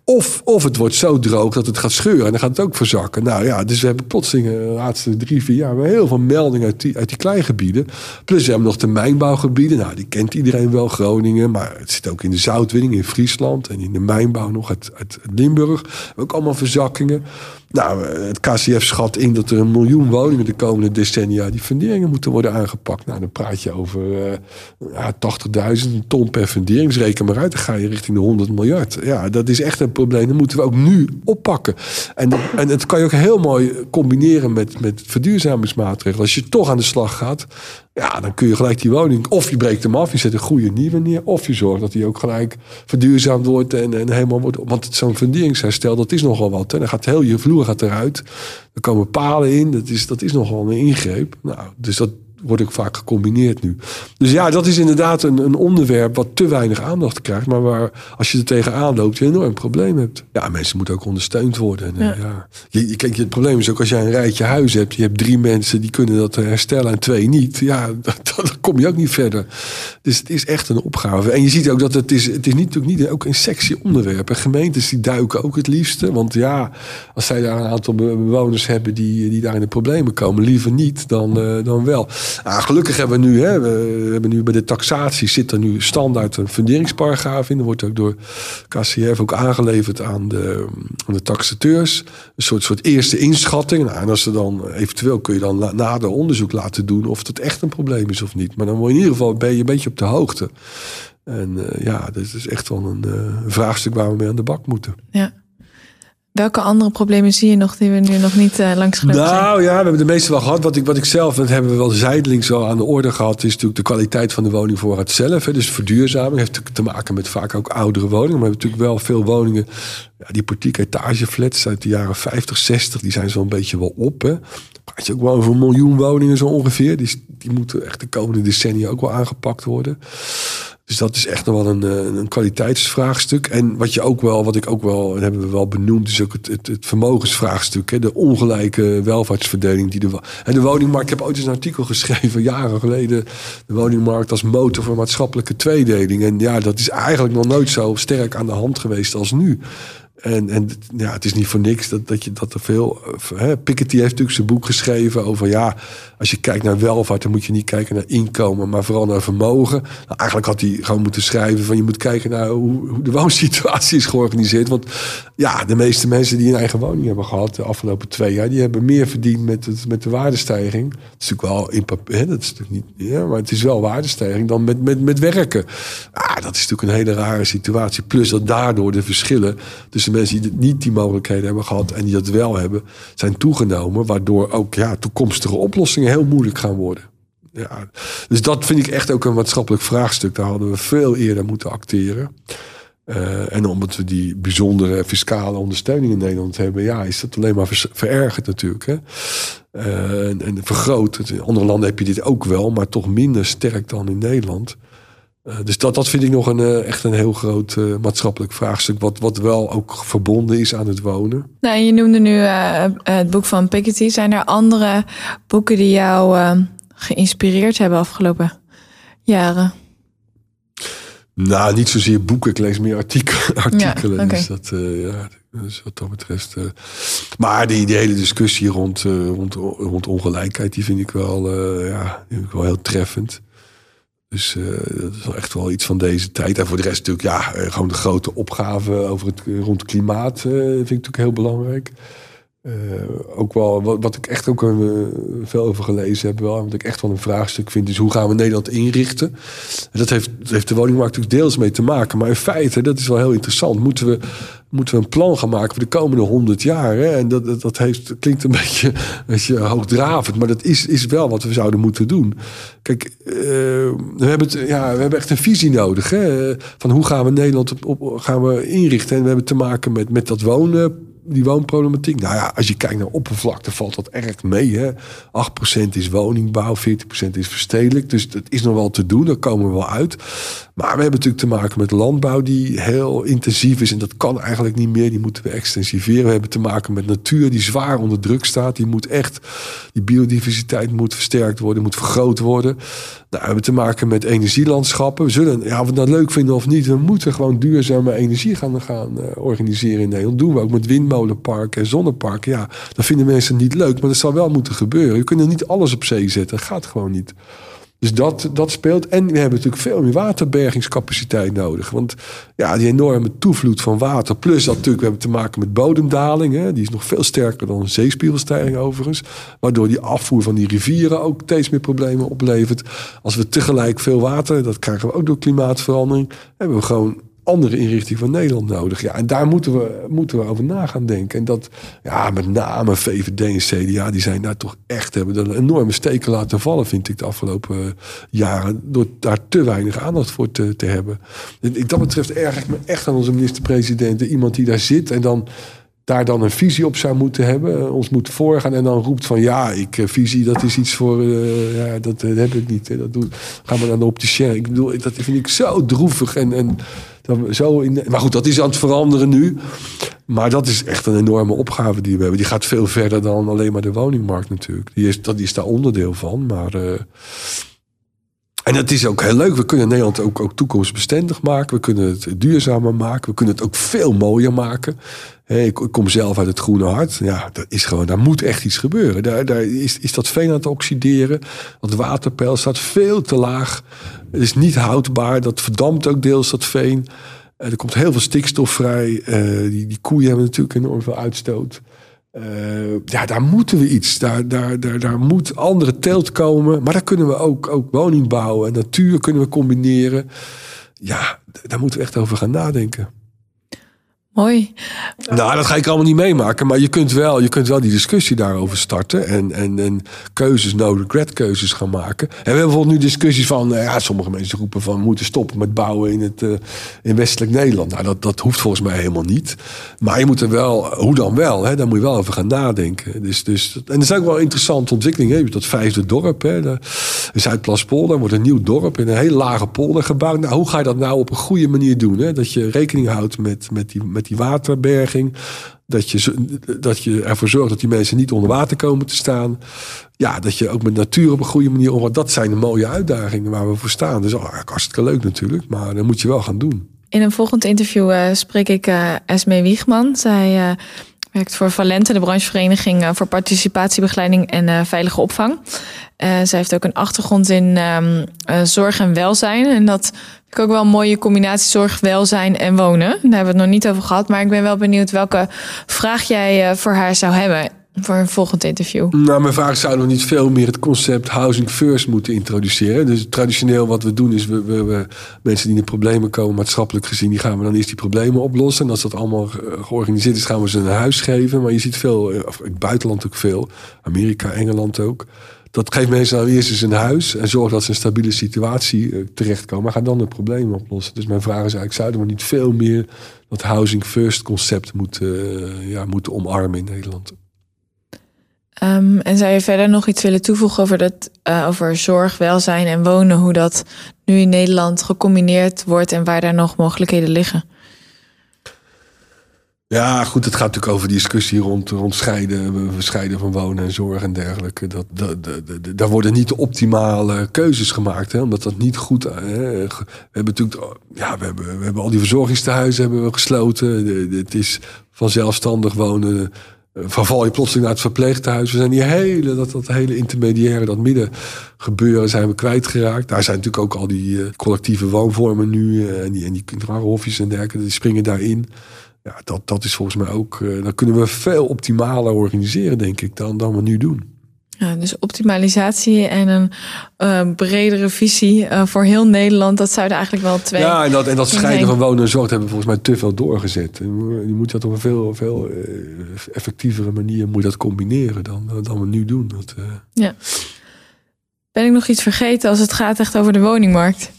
Speaker 2: Of, of het wordt zo droog dat het gaat scheuren en dan gaat het ook verzakken. Nou ja, dus we hebben plotseling de laatste drie, vier jaar heel veel meldingen uit die, uit die kleigebieden. Plus we hebben nog de mijnbouwgebieden. Nou, die kent iedereen wel, Groningen. Maar het zit ook in de zoutwinning in Friesland. En in de mijnbouw nog uit, uit Limburg. Ook allemaal verzakkingen. Nou, het KCF schat in dat er een miljoen woningen de komende decennia die funderingen moeten worden aangepakt. Nou, dan praat je over uh, ja, 80.000 ton per fundering. Dus reken maar uit, dan ga je richting de 100 miljard. Ja, dat is echt een probleem. Dat moeten we ook nu oppakken. En, en het kan je ook heel mooi combineren met, met verduurzamingsmaatregelen. Als je toch aan de slag gaat, ja, dan kun je gelijk die woning. Of je breekt hem af, je zet een goede nieuwe neer. Of je zorgt dat die ook gelijk verduurzaamd wordt en, en helemaal wordt. Want zo'n funderingsherstel, dat is nogal wat. En dan gaat heel je vloer gaat eruit. Er komen palen in. Dat is, dat is nogal een ingreep. Nou, dus dat, wordt ook vaak gecombineerd nu. Dus ja, dat is inderdaad een, een onderwerp wat te weinig aandacht krijgt. Maar waar, als je er tegenaan loopt, je een enorm probleem hebt. Ja, mensen moeten ook ondersteund worden. En, ja. ja. Je, je, kijk, het probleem is ook als jij een rijtje huis hebt. Je hebt drie mensen die kunnen dat herstellen en twee niet. Ja, dan kom je ook niet verder. Dus het is echt een opgave. En je ziet ook dat het is, het is niet, natuurlijk niet ook een sexy onderwerp. En gemeentes die duiken ook het liefste. Want ja, als zij daar een aantal bewoners hebben die, die daar in de problemen komen, liever niet dan, uh, dan wel. Nou, gelukkig hebben we nu, hè, we hebben nu bij de taxatie zit er nu standaard een funderingsparagraaf in. Er wordt ook door KCF ook aangeleverd aan de, aan de taxateurs. Een soort, soort eerste inschatting. Nou, en als ze dan eventueel kun je dan nader onderzoek laten doen of het echt een probleem is of niet. Maar dan word je in ieder geval ben je een beetje op de hoogte. En uh, ja, dat is echt wel een uh, vraagstuk waar we mee aan de bak moeten.
Speaker 1: Ja. Welke andere problemen zie je nog die we nu nog niet uh, langs
Speaker 2: nou, zijn? Nou ja, we hebben de meeste wel gehad. Wat ik, wat ik zelf, dat hebben we wel zijdelings al aan de orde gehad, is natuurlijk de kwaliteit van de woningvoorraad zelf. Hè. Dus verduurzaming heeft te maken met vaak ook oudere woningen. Maar we hebben natuurlijk wel veel woningen, ja, die portiek etageflats uit de jaren 50, 60, die zijn zo'n beetje wel op. Hè. Praat je ook wel over een miljoen woningen zo ongeveer. Die, die moeten echt de komende decennia ook wel aangepakt worden. Dus dat is echt nog wel een, eh, een kwaliteitsvraagstuk. En wat je ook wel, wat ik ook wel, hebben we wel benoemd, is ook het, het, het vermogensvraagstuk. Hè? De ongelijke welvaartsverdeling die de. En de woningmarkt, ik heb ooit eens een artikel geschreven, jaren geleden. De woningmarkt als motor voor maatschappelijke tweedeling. En ja, dat is eigenlijk nog nooit zo sterk aan de hand geweest als nu. En, en ja, het is niet voor niks dat, dat je dat er veel. Hè, Piketty heeft natuurlijk zijn boek geschreven over ja, als je kijkt naar welvaart, dan moet je niet kijken naar inkomen, maar vooral naar vermogen. Nou, eigenlijk had hij gewoon moeten schrijven van je moet kijken naar hoe, hoe de woonsituatie is georganiseerd. Want ja, de meeste mensen die een eigen woning hebben gehad de afgelopen twee jaar, die hebben meer verdiend met, het, met de waardestijging. Dat is natuurlijk wel in papier, dat is natuurlijk niet, ja, maar het is wel waardestijging dan met, met, met werken. Ah, dat is natuurlijk een hele rare situatie. Plus dat daardoor de verschillen tussen mensen die niet die mogelijkheden hebben gehad en die dat wel hebben, zijn toegenomen. Waardoor ook ja, toekomstige oplossingen heel moeilijk gaan worden. Ja, dus dat vind ik echt ook een maatschappelijk vraagstuk. Daar hadden we veel eerder moeten acteren. Uh, en omdat we die bijzondere fiscale ondersteuning in Nederland hebben, ja, is dat alleen maar verergerd natuurlijk. Hè? Uh, en, en, vergroot. In andere landen heb je dit ook wel, maar toch minder sterk dan in Nederland. Uh, dus dat, dat vind ik nog een, echt een heel groot maatschappelijk vraagstuk, wat, wat wel ook verbonden is aan het wonen.
Speaker 1: Nou, je noemde nu het boek van Piketty. Zijn er andere boeken die jou geïnspireerd hebben afgelopen jaren?
Speaker 2: Nou, niet zozeer boeken. Ik lees meer artikelen. artikelen Dus dat, ja, dus wat dat betreft. Maar die, die hele discussie rond, rond, rond ongelijkheid, die vind ik wel, ja, vind ik wel heel treffend. Dus dat is wel echt wel iets van deze tijd. En voor de rest natuurlijk, ja, gewoon de grote opgave over het rond het klimaat vind ik natuurlijk heel belangrijk. Ook wel, wat, wat, ik echt ook veel over gelezen heb, wel, wat ik echt wel een vraagstuk vind, is hoe gaan we Nederland inrichten? En dat heeft, dat heeft de woningmarkt natuurlijk deels mee te maken. Maar in feite, dat is wel heel interessant, moeten we, moeten we een plan gaan maken voor de komende honderd jaar. Hè? En dat, dat, heeft, klinkt een beetje, beetje hoogdravend, maar dat is, is wel wat we zouden moeten doen. Kijk, uh, we, hebben het, ja, we hebben echt een visie nodig. Hè? Van hoe gaan we Nederland op, op, gaan we inrichten? En we hebben te maken met, met dat wonen die woonproblematiek. Nou ja, als je kijkt naar oppervlakte, valt dat erg mee. Hè? 8% is woningbouw, 40% is verstedelijk. Dus dat is nog wel te doen, daar komen we wel uit. Maar we hebben natuurlijk te maken met landbouw die heel intensief is. En dat kan eigenlijk niet meer. Die moeten we extensiveren. We hebben te maken met natuur die zwaar onder druk staat. Die moet echt, die biodiversiteit moet versterkt worden, moet vergroot worden. Nou, we hebben te maken met energielandschappen. We zullen, ja, of we dat leuk vinden of niet, we moeten gewoon duurzame energie gaan, gaan uh, organiseren in Nederland. Doen we ook met windmolenparken en zonneparken. Ja, dat vinden mensen niet leuk, maar dat zal wel moeten gebeuren. Je kunt niet alles op zee zetten. Dat gaat gewoon niet. Dus dat, dat speelt. En we hebben natuurlijk veel meer waterbergingscapaciteit nodig. Want ja, die enorme toevloed van water. Plus dat natuurlijk, we hebben te maken met bodemdaling. Hè, die is nog veel sterker dan zeespiegelstijging overigens. Waardoor die afvoer van die rivieren ook steeds meer problemen oplevert. Als we tegelijk veel water, dat krijgen we ook door klimaatverandering. Hebben we gewoon andere inrichting van Nederland nodig. Ja, en daar moeten we, moeten we over na gaan denken. En dat, ja, met name VVD en CDA, die zijn daar toch echt, hebben een enorme steken laten vallen, vind ik, de afgelopen eh, jaren. Door daar te weinig aandacht voor te, te hebben. En dat betreft erg ik me echt aan onze minister-president. Iemand die daar zit en dan daar dan een visie op zou moeten hebben, eh, ons moet voorgaan en dan roept van ja, ik eh, visie, dat is iets voor, ja, dat, heb ik niet. Dat doen, gaan we dan op de share. Ik bedoel, dat vind ik zo droevig en, en zo in, maar goed, dat is aan het veranderen nu. Maar dat is echt een enorme opgave die we hebben. Die gaat veel verder dan alleen maar de woningmarkt natuurlijk. Die is, dat is daar onderdeel van, maar... En het is ook heel leuk. We kunnen Nederland ook, ook toekomstbestendig maken. We kunnen het duurzamer maken. We kunnen het ook veel mooier maken. ik, kom zelf uit het Groene Hart. Ja, dat is gewoon, daar moet echt iets gebeuren. Daar, daar is, is dat veen aan het oxideren. Dat waterpeil staat veel te laag. Het is niet houdbaar. Dat verdampt ook deels, dat veen. Er komt heel veel stikstof vrij. Uh, die, die koeien hebben natuurlijk enorm veel uitstoot. Uh, ja, daar moeten we iets. Daar, daar, daar, daar moet andere teelt komen. Maar daar kunnen we ook, ook woning bouwen. En natuur kunnen we combineren. Ja, daar moeten we echt over gaan nadenken.
Speaker 1: Mooi.
Speaker 2: Nou, dat ga ik allemaal niet meemaken. Maar je kunt wel, je kunt wel die discussie daarover starten. En, en, en keuzes, no regret keuzes gaan maken. En we hebben bijvoorbeeld nu discussies van... eh, Ja, sommige mensen roepen van... moeten stoppen met bouwen in, het, eh, in westelijk Nederland. Nou, dat, dat hoeft volgens mij helemaal niet. Maar je moet er wel... Hoe dan wel? Hè? Daar moet je wel over gaan nadenken. Dus, dus, en dat is ook wel interessante ontwikkeling. Hè? Dat vijfde dorp. Hè? De, Zuidplaspolder wordt een nieuw dorp... in een hele lage polder gebouwd. Nou, hoe ga je dat nou op een goede manier doen? Hè? Dat je rekening houdt met, met die... Met die waterberging. Dat je, dat je ervoor zorgt dat die mensen niet onder water komen te staan. Ja, dat je ook met natuur op een goede manier omgaat. Dat zijn de mooie uitdagingen waar we voor staan. Dus oh, hartstikke leuk natuurlijk. Maar dat moet je wel gaan doen.
Speaker 1: In een volgend interview uh, spreek ik uh, Esme Wiegman. Zij uh, werkt voor Valente, de branchevereniging voor participatiebegeleiding en veilige opvang. zij heeft ook een achtergrond in um, zorg en welzijn. En dat ik ook wel een mooie combinatie zorg, welzijn en wonen. Daar hebben we het nog niet over gehad. Maar ik ben wel benieuwd welke vraag jij uh, voor haar zou hebben voor een volgend interview.
Speaker 2: Nou, mijn vraag zou nog niet veel meer het concept housing first moeten introduceren. Dus traditioneel wat we doen is, we, we, mensen die in problemen komen, maatschappelijk gezien, die gaan we dan eerst die problemen oplossen. En als dat allemaal georganiseerd is, gaan we ze een huis geven. Maar je ziet veel, of in het buitenland ook veel, Amerika, Engeland ook dat geeft mensen nou eerst eens een huis en zorgt dat ze een stabiele situatie uh, terechtkomen. Maar gaan dan het probleem oplossen. Dus mijn vraag is eigenlijk, zouden we niet veel meer dat housing first concept moeten, uh, ja, moeten omarmen in Nederland?
Speaker 1: Um, en zou je verder nog iets willen toevoegen over, dat, uh, over zorg, welzijn en wonen? Hoe dat nu in Nederland gecombineerd wordt en waar daar nog mogelijkheden liggen?
Speaker 2: Ja, goed, het gaat natuurlijk over die discussie rond, rond scheiden, scheiden van wonen en zorg en dergelijke. Dat, dat, daar worden niet de optimale keuzes gemaakt, hè, omdat dat niet goed. Hè. We hebben natuurlijk, ja, we hebben, we hebben al die verzorgingstehuizen hebben we gesloten. Het is van zelfstandig wonen. Verval je plotseling naar het verpleeghuis. We zijn die hele, dat, dat hele intermediaire, dat midden gebeuren, zijn we kwijtgeraakt. Daar zijn natuurlijk ook al die collectieve woonvormen nu. En die, en die en dergelijke, die springen daarin. Ja, dat, dat is volgens mij ook. Uh, dan kunnen we veel optimaler organiseren, denk ik, dan, dan we nu doen.
Speaker 1: Ja, dus optimalisatie en een uh, bredere visie uh, voor heel Nederland, dat zouden eigenlijk wel twee.
Speaker 2: Ja, en dat, en dat scheiden van wonen en zorg hebben we volgens mij te veel doorgezet. Je moet dat op een veel, veel effectievere manier moet dat combineren dan, dan we nu doen. Dat,
Speaker 1: ja. Ben ik nog iets vergeten als het gaat echt over de woningmarkt?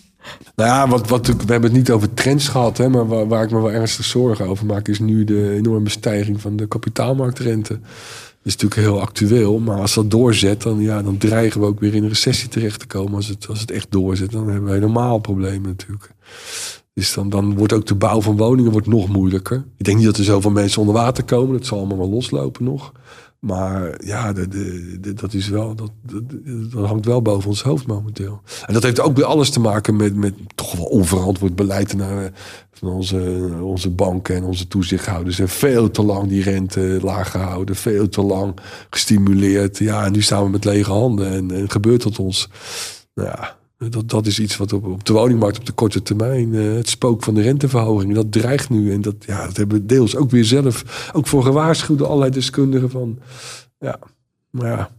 Speaker 2: Nou ja, wat, wat, we hebben het niet over trends gehad, hè, maar waar, waar ik me wel ernstig zorgen over maak, is nu de enorme stijging van de kapitaalmarktrente. Dat is natuurlijk heel actueel, maar als dat doorzet, dan, ja, dan dreigen we ook weer in een recessie terecht te komen. Als het, als het echt doorzet, dan hebben we helemaal problemen natuurlijk. Dus dan, dan wordt ook de bouw van woningen wordt nog moeilijker. Ik denk niet dat er zoveel mensen onder water komen. Dat zal allemaal wel loslopen nog. Maar ja, de, dat, is wel, dat, dat, hangt wel boven ons hoofd momenteel. En dat heeft ook bij alles te maken met, met toch wel onverantwoord beleid naar, van onze, onze banken en onze toezichthouders. En veel te lang die rente laag gehouden, veel te lang gestimuleerd. Ja, en nu staan we met lege handen en, en gebeurt dat ons. Nou ja, dat, dat is iets wat op, de woningmarkt op de korte termijn, uh, het spook van de renteverhoging, dat dreigt nu. En dat, ja, dat hebben we deels ook weer zelf, ook voor gewaarschuwde allerlei deskundigen van, ja, maar ja.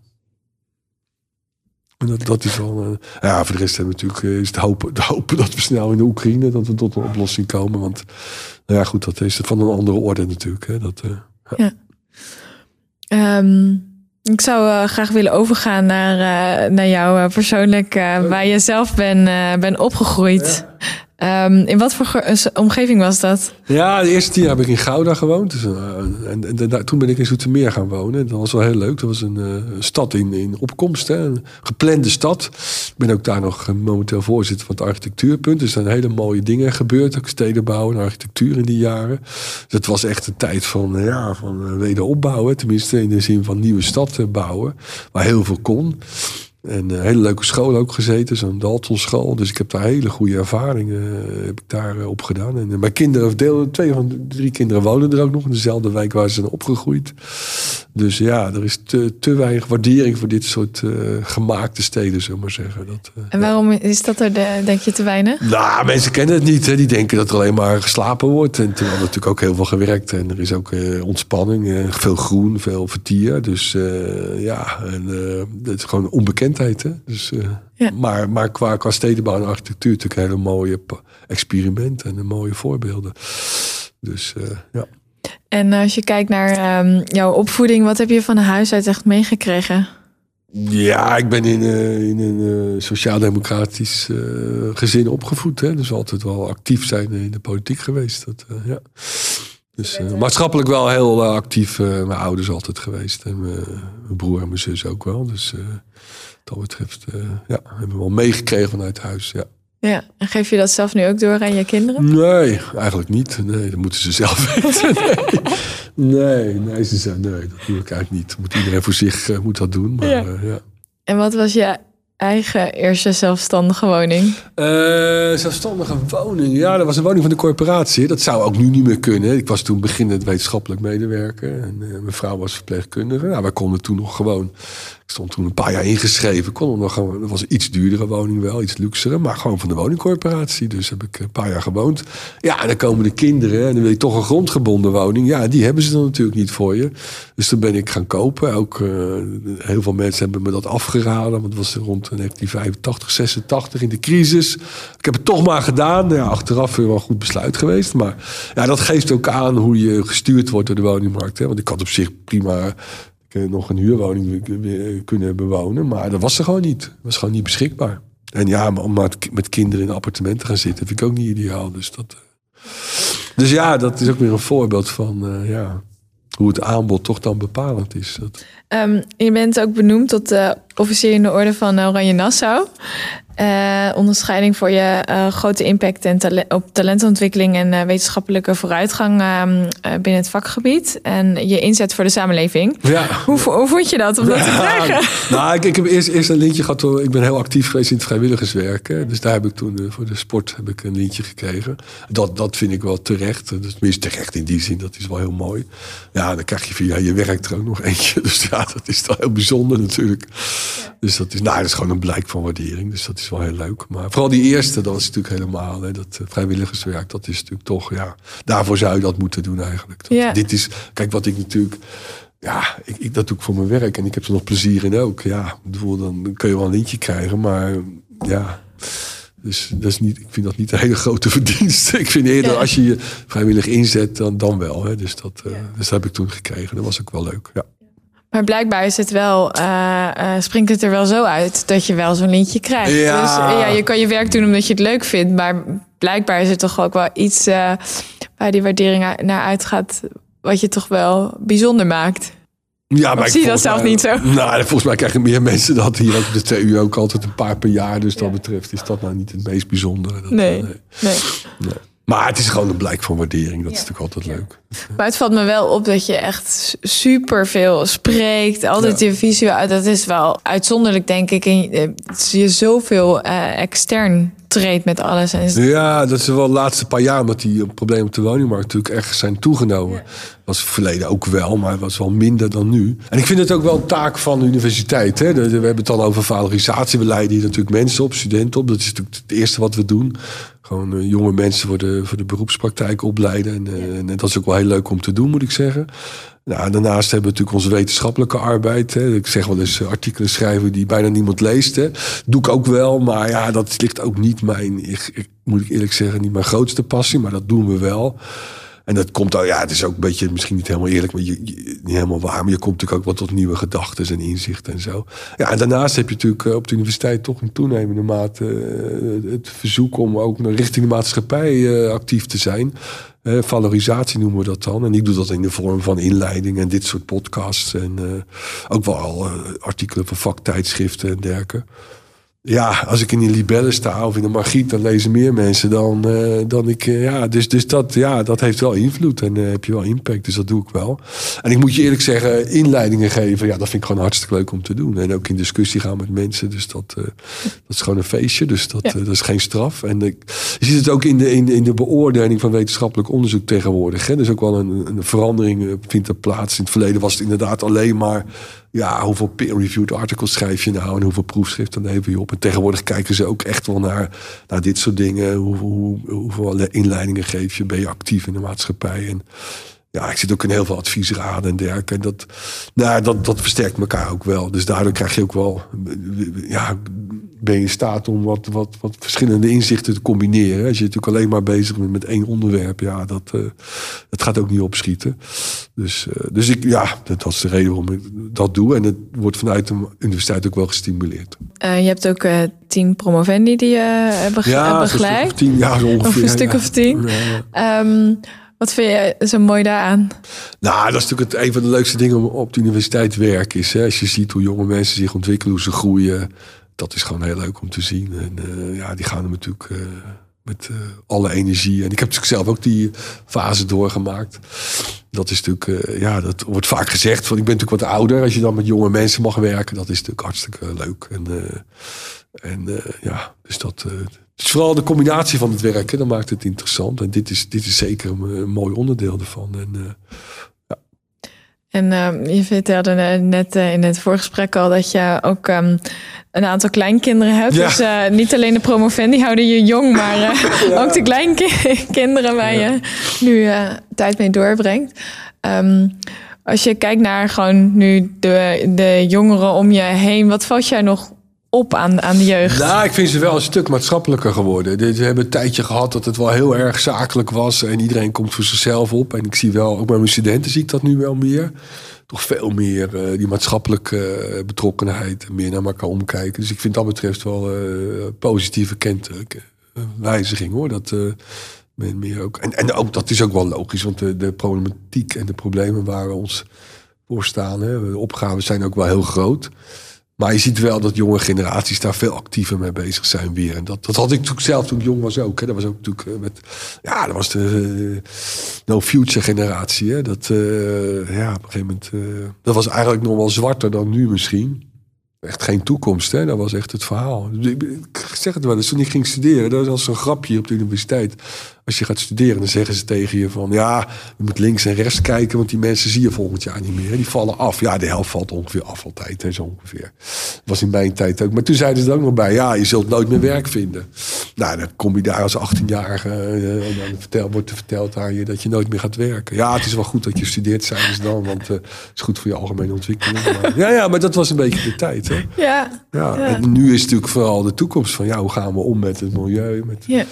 Speaker 2: En dat, dat is wel, uh, ja, voor de rest hebben we natuurlijk, is het hopen, dat we snel in de Oekraïne, dat we tot een oplossing komen. Want, nou ja, goed, dat is van een andere orde natuurlijk. Hè, dat,
Speaker 1: ja. ja. Um... Ik zou uh, graag willen overgaan naar, uh, naar jou uh, persoonlijk, waar je zelf ben, ben opgegroeid. Ja. Um, in wat voor omgeving was dat?
Speaker 2: Ja, de eerste tien jaar heb ik in Gouda gewoond. Dus, en, en, en, toen ben ik in Zoetermeer gaan wonen. Dat was wel heel leuk. Dat was een, een stad in, in opkomst. Hè. Een geplande stad. Ik ben ook daar nog momenteel voorzitter van het architectuurpunt. Dus er zijn hele mooie dingen gebeurd. Ook stedenbouw en architectuur in die jaren. Dus het was echt een tijd van, ja, van wederopbouwen. Tenminste in de zin van nieuwe stad bouwen. Waar heel veel kon. En een hele leuke school ook gezeten, zo'n Dalton school. Dus ik heb daar hele goede ervaringen uh, heb ik daar, uh, op gedaan. En mijn kinderen, deel, twee van de drie kinderen wonen er ook nog in dezelfde wijk waar ze zijn opgegroeid. Dus ja, er is te, te weinig waardering voor dit soort gemaakte steden, zullen we maar zeggen. Dat,
Speaker 1: en waarom is dat er, de, denk je, te weinig?
Speaker 2: Nou, mensen kennen het niet. Hè. Die denken dat er alleen maar geslapen wordt. En toen hadden we natuurlijk ook heel veel gewerkt. En er is ook ontspanning, veel groen, veel vertier. Dus ja, en, het is gewoon onbekend dus, uh, ja. maar, maar qua, qua stedenbouw en architectuur natuurlijk hele mooie experimenten en mooie voorbeelden. Dus ja.
Speaker 1: En als je kijkt naar um, jouw opvoeding, wat heb je van huis uit echt meegekregen?
Speaker 2: Ja, ik ben in, uh, in een uh, sociaal-democratisch uh, gezin opgevoed. Hè? Dus altijd wel actief zijn in de politiek geweest. Dat, ja. Dus maatschappelijk wel heel actief. mijn ouders altijd geweest. En mijn broer en mijn zus ook wel. Dus wat dat betreft ja, hebben we wel meegekregen vanuit huis. Ja.
Speaker 1: Ja, en geef je dat zelf nu ook door aan je kinderen?
Speaker 2: Nee, eigenlijk niet. Nee, dat moeten ze zelf weten. Nee, nee, nee ze zijn, nee dat doe ik eigenlijk niet. Moet iedereen voor zich moet dat doen. Maar, ja. Ja.
Speaker 1: En wat was je eigen eerste zelfstandige woning?
Speaker 2: Uh, zelfstandige woning? Ja, dat was een woning van de corporatie. Dat zou ook nu niet meer kunnen. Ik was toen beginnend wetenschappelijk medewerker. En mijn vrouw was verpleegkundige. Nou, wij konden toen nog gewoon ik stond toen een paar jaar ingeschreven. Kon nog dat was een iets duurdere woning wel, iets luxere. Maar gewoon van de woningcorporatie. Dus heb ik een paar jaar gewoond. Ja, en dan komen de kinderen. En dan wil je toch een grondgebonden woning. Ja, die hebben ze dan natuurlijk niet voor je. Dus toen ben ik gaan kopen. Ook uh, heel veel mensen hebben me dat afgeraden. Want het was rond 1985, 86 in de crisis. Ik heb het toch maar gedaan. Ja, achteraf weer wel een goed besluit geweest. Maar ja, dat geeft ook aan hoe je gestuurd wordt door de woningmarkt. Hè? Want ik had op zich prima nog een huurwoning kunnen bewonen. Maar dat was er gewoon niet. Dat was gewoon niet beschikbaar. En ja, om met kinderen in een appartement te gaan zitten, vind ik ook niet ideaal. Dus, dat, eh. dus ja, dat is ook weer een voorbeeld van uh, ja, hoe het aanbod toch dan bepalend is. Dat...
Speaker 1: Um, je bent ook benoemd tot uh, officier in de orde van Oranje Nassau. Uh, onderscheiding voor je uh, grote impact en tale op talentontwikkeling en uh, wetenschappelijke vooruitgang ehm, binnen het vakgebied. En je inzet voor de samenleving. Ja. Hoe, hoe vond je dat om dat te krijgen?
Speaker 2: Nou, ik, ik, heb eerst, eerst een lintje gehad. Ik ben heel actief geweest in het vrijwilligerswerk. Dus daar heb ik toen voor de sport heb ik een lintje gekregen. Dat, dat vind ik wel terecht. Dus tenminste terecht in die zin. Dat is wel heel mooi. Ja, dan krijg je via je werk er ook nog eentje. Dus ja, dat is dan heel bijzonder natuurlijk. Ja. Dus dat is, nou, dat is gewoon een blijk van waardering. Dus dat is wel heel leuk. Maar vooral die eerste, dat is natuurlijk helemaal. Hè, dat uh, vrijwilligerswerk, dat is natuurlijk toch, ja. Daarvoor zou je dat moeten doen eigenlijk. Dat, ja. Dit is, kijk, wat ik natuurlijk. Ja, ik, ik, dat doe ik voor mijn werk en ik heb er nog plezier in ook. Ja, bedoel, dan kun je wel een lintje krijgen, maar ja. Dus dat is niet, ik vind dat niet een hele grote verdienste. Ik vind eerder als je je vrijwillig inzet, dan, dan wel. Hè. Dus, dat, uh, dus dat heb ik toen gekregen. Dat was ook wel leuk. Ja.
Speaker 1: Maar blijkbaar is het wel, uh, uh, springt het er wel zo uit dat je wel zo'n lintje krijgt. Ja. Dus ja, je kan je werk doen omdat je het leuk vindt. Maar blijkbaar is het toch ook wel iets waar die waardering naar uitgaat. Wat je toch wel bijzonder maakt. Ja, maar ik zie dat zelf niet zo.
Speaker 2: Nou, volgens mij krijgen meer mensen dat hier ook op de TU ook altijd een paar per jaar. Dus dat betreft is dat nou niet het meest bijzondere. Dat,
Speaker 1: nee. nee. nee.
Speaker 2: Maar het is gewoon een blijk van waardering. Dat is natuurlijk altijd leuk.
Speaker 1: Maar het valt me wel op dat je echt super veel spreekt. Altijd ja. je visueel uit. Dat is wel uitzonderlijk, denk ik. En je, je zoveel uh, extern met alles. En
Speaker 2: ja, dat is wel de laatste paar jaar. Omdat die problemen op de woningmarkt natuurlijk echt zijn toegenomen. Ja. Was verleden ook wel, maar het was wel minder dan nu. En ik vind het ook wel een taak van de universiteit. Hè. We hebben het dan over valorisatie. We leiden hier natuurlijk mensen op, studenten op. Dat is natuurlijk het eerste wat we doen. Gewoon uh, jonge mensen voor de, voor de beroepspraktijk opleiden. En, uh, en, dat is ook wel heel leuk om te doen, moet ik zeggen. Nou, daarnaast hebben we natuurlijk onze wetenschappelijke arbeid. Hè. Ik zeg wel eens artikelen schrijven die bijna niemand leest. Hè. Doe ik ook wel, maar ja, dat ligt ook niet mijn, ik, moet ik eerlijk zeggen, niet mijn grootste passie. Maar dat doen we wel. En dat komt al, ja, het is ook een beetje, misschien niet helemaal eerlijk, maar je, niet helemaal waar. Maar je komt natuurlijk ook wat tot nieuwe gedachten en inzichten en zo. Ja, en daarnaast heb je natuurlijk eh, op de universiteit toch in toenemende mate uh, het verzoek om ook richting de maatschappij actief te zijn. Uh, valorisatie noemen we dat dan. En ik doe dat in de vorm van inleiding en dit soort podcasts. En ook wel artikelen van vaktijdschriften en dergelijke ja, als ik in die libellen sta of in de margriet, dan lezen meer mensen dan, uh, dan ik. Uh, ja, dus, dus dat, ja, dat heeft wel invloed en uh, heb je wel impact. Dus dat doe ik wel. En ik moet je eerlijk zeggen, inleidingen geven, ja, dat vind ik gewoon hartstikke leuk om te doen. En ook in discussie gaan met mensen. Dus dat, dat is gewoon een feestje. Dus dat, dat is geen straf. En ik, je ziet het ook in de, in, de, in de beoordeling van wetenschappelijk onderzoek tegenwoordig. Hè. Er is ook wel een, een verandering vindt er plaats. In het verleden was het inderdaad alleen maar ja, hoeveel peer-reviewed articles schrijf je nou en hoeveel proefschriften neem je op. En tegenwoordig kijken ze ook echt wel naar, naar dit soort dingen. Hoe, hoe, hoeveel inleidingen geef je? Ben je actief in de maatschappij? En ja, ik zit ook in heel veel adviesraden en dergelijke. En dat, nou, dat, dat versterkt elkaar ook wel. Dus daardoor krijg je ook wel, ja, ben je in staat om wat, wat, wat verschillende inzichten te combineren. Als je natuurlijk alleen maar bezig bent met één onderwerp, ja, dat, uh, dat gaat ook niet opschieten. Dus, uh, dus ik, ja, dat, dat, is de reden waarom ik dat doe. En het wordt vanuit de universiteit ook wel gestimuleerd.
Speaker 1: Uh, je hebt ook tien promovendi die je hebben
Speaker 2: ja,
Speaker 1: begeleid.
Speaker 2: Of tien, ja, ongeveer.
Speaker 1: Of een stuk
Speaker 2: ja.
Speaker 1: of tien. Um, wat vind je zo mooi daaraan?
Speaker 2: Nou, dat is natuurlijk een van de leukste dingen om op de universiteit te werken. Is, hè, als je ziet hoe jonge mensen zich ontwikkelen, hoe ze groeien. Dat is gewoon heel leuk om te zien. En uh, ja, die gaan er natuurlijk uh, met uh, alle energie. En ik heb natuurlijk zelf ook die fase doorgemaakt. Dat is natuurlijk, ja, dat wordt vaak gezegd. Van, ik ben natuurlijk wat ouder. Als je dan met jonge mensen mag werken, dat is natuurlijk hartstikke leuk. En, en ja, dus dat. Is vooral de combinatie van het werken, dat maakt het interessant. En dit is, dit is zeker een, een mooi onderdeel ervan. En, uh, ja.
Speaker 1: en uh, je vertelde net uh, in het voorgesprek al dat je ook um, een aantal kleinkinderen hebt. Ja. Dus uh, niet alleen de promovendi houden je jong, maar ja. ook de kleinkinderen waar je nu tijd mee doorbrengt. Um, als je kijkt naar gewoon nu de, de jongeren om je heen, wat valt jij nog op aan, aan de jeugd?
Speaker 2: Nou, ik vind ze wel een stuk maatschappelijker geworden. Ze hebben een tijdje gehad dat het wel heel erg zakelijk was. En iedereen komt voor zichzelf op. En ik zie wel, ook bij mijn studenten zie ik dat nu wel meer. Toch veel meer uh, die maatschappelijke uh, betrokkenheid. Meer naar elkaar omkijken. Dus ik vind dat betreft wel uh, positieve wijziging hoor. Dat men meer ook. En, en ook, dat is ook wel logisch. Want de, de problematiek en de problemen waar we ons voor staan. Hè, de opgaven zijn ook wel heel groot. Maar je ziet wel dat jonge generaties daar veel actiever mee bezig zijn weer. En dat, dat had ik natuurlijk zelf toen ik jong was ook. Hè. Dat was ook natuurlijk met. Ja, dat was de uh, No Future generatie. Hè. Dat, uh, ja, op een gegeven moment. Dat was eigenlijk nog wel zwarter dan nu misschien. Echt geen toekomst, hè? dat was echt het verhaal. Ik zeg het wel eens, toen ik ging studeren, dat was zo'n grapje op de universiteit. Als je gaat studeren, dan zeggen ze tegen je van... ja, je moet links en rechts kijken, want die mensen zie je volgend jaar niet meer. Die vallen af. Ja, de helft valt ongeveer af altijd, hè, zo ongeveer. Dat was in mijn tijd ook. Maar toen zeiden ze ook nog bij, ja, je zult nooit meer werk vinden. Nou, dan kom je daar als 18-jarige... en dan vertel, wordt er verteld aan je dat je nooit meer gaat werken. Ja, het is wel goed dat je studeert, zeiden ze dan, want het uh, is goed voor je algemene ontwikkeling. Maar, ja, ja, maar dat was een beetje de tijd, hè.
Speaker 1: Ja,
Speaker 2: ja, ja. En nu is natuurlijk vooral de toekomst van... ja, hoe gaan we om met het milieu, met, ja.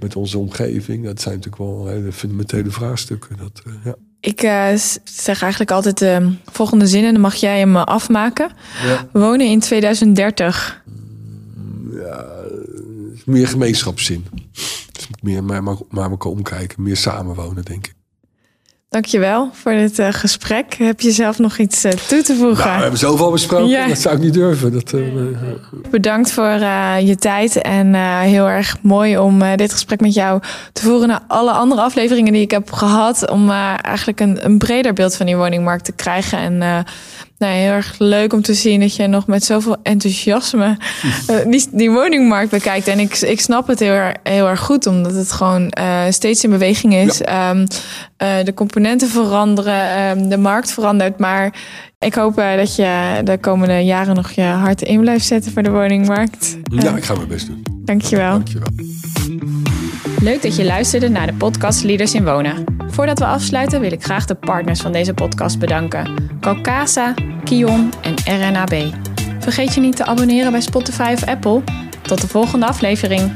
Speaker 2: met onze omgeving... Dat zijn natuurlijk wel hele fundamentele vraagstukken. Dat, uh, ja.
Speaker 1: Ik uh, zeg eigenlijk altijd de uh, volgende zin en dan mag jij hem afmaken. Ja. Wonen in 2030.
Speaker 2: Ja, meer gemeenschapszin. Dus meer maar, maar, maar elkaar omkijken, meer samenwonen, denk ik.
Speaker 1: Dankjewel voor dit uh, gesprek. Heb je zelf nog iets uh, toe te voegen?
Speaker 2: Nou, we hebben zoveel besproken, ja. dat zou ik niet durven. Dat, uh,
Speaker 1: Bedankt voor je tijd en heel erg mooi om dit gesprek met jou te voeren naar alle andere afleveringen die ik heb gehad. Om eigenlijk een, een, breder beeld van die woningmarkt te krijgen. En nou, heel erg leuk om te zien dat je nog met zoveel enthousiasme uh, die, die woningmarkt bekijkt. En ik, ik snap het heel, erg, heel erg goed, omdat het gewoon uh, steeds in beweging is. Ja. Um, uh, de componenten veranderen, um, de markt verandert. Maar ik hoop dat je de komende jaren nog je hart in blijft zetten voor de woningmarkt.
Speaker 2: Ja, ik ga mijn best doen.
Speaker 1: Dankjewel.
Speaker 2: Dankjewel.
Speaker 1: Leuk dat je luisterde naar de podcast Leaders in Wonen. Voordat we afsluiten wil ik graag de partners van deze podcast bedanken. Calcasa, Kion en RNAB. Vergeet je niet te abonneren bij Spotify of Apple. Tot de volgende aflevering.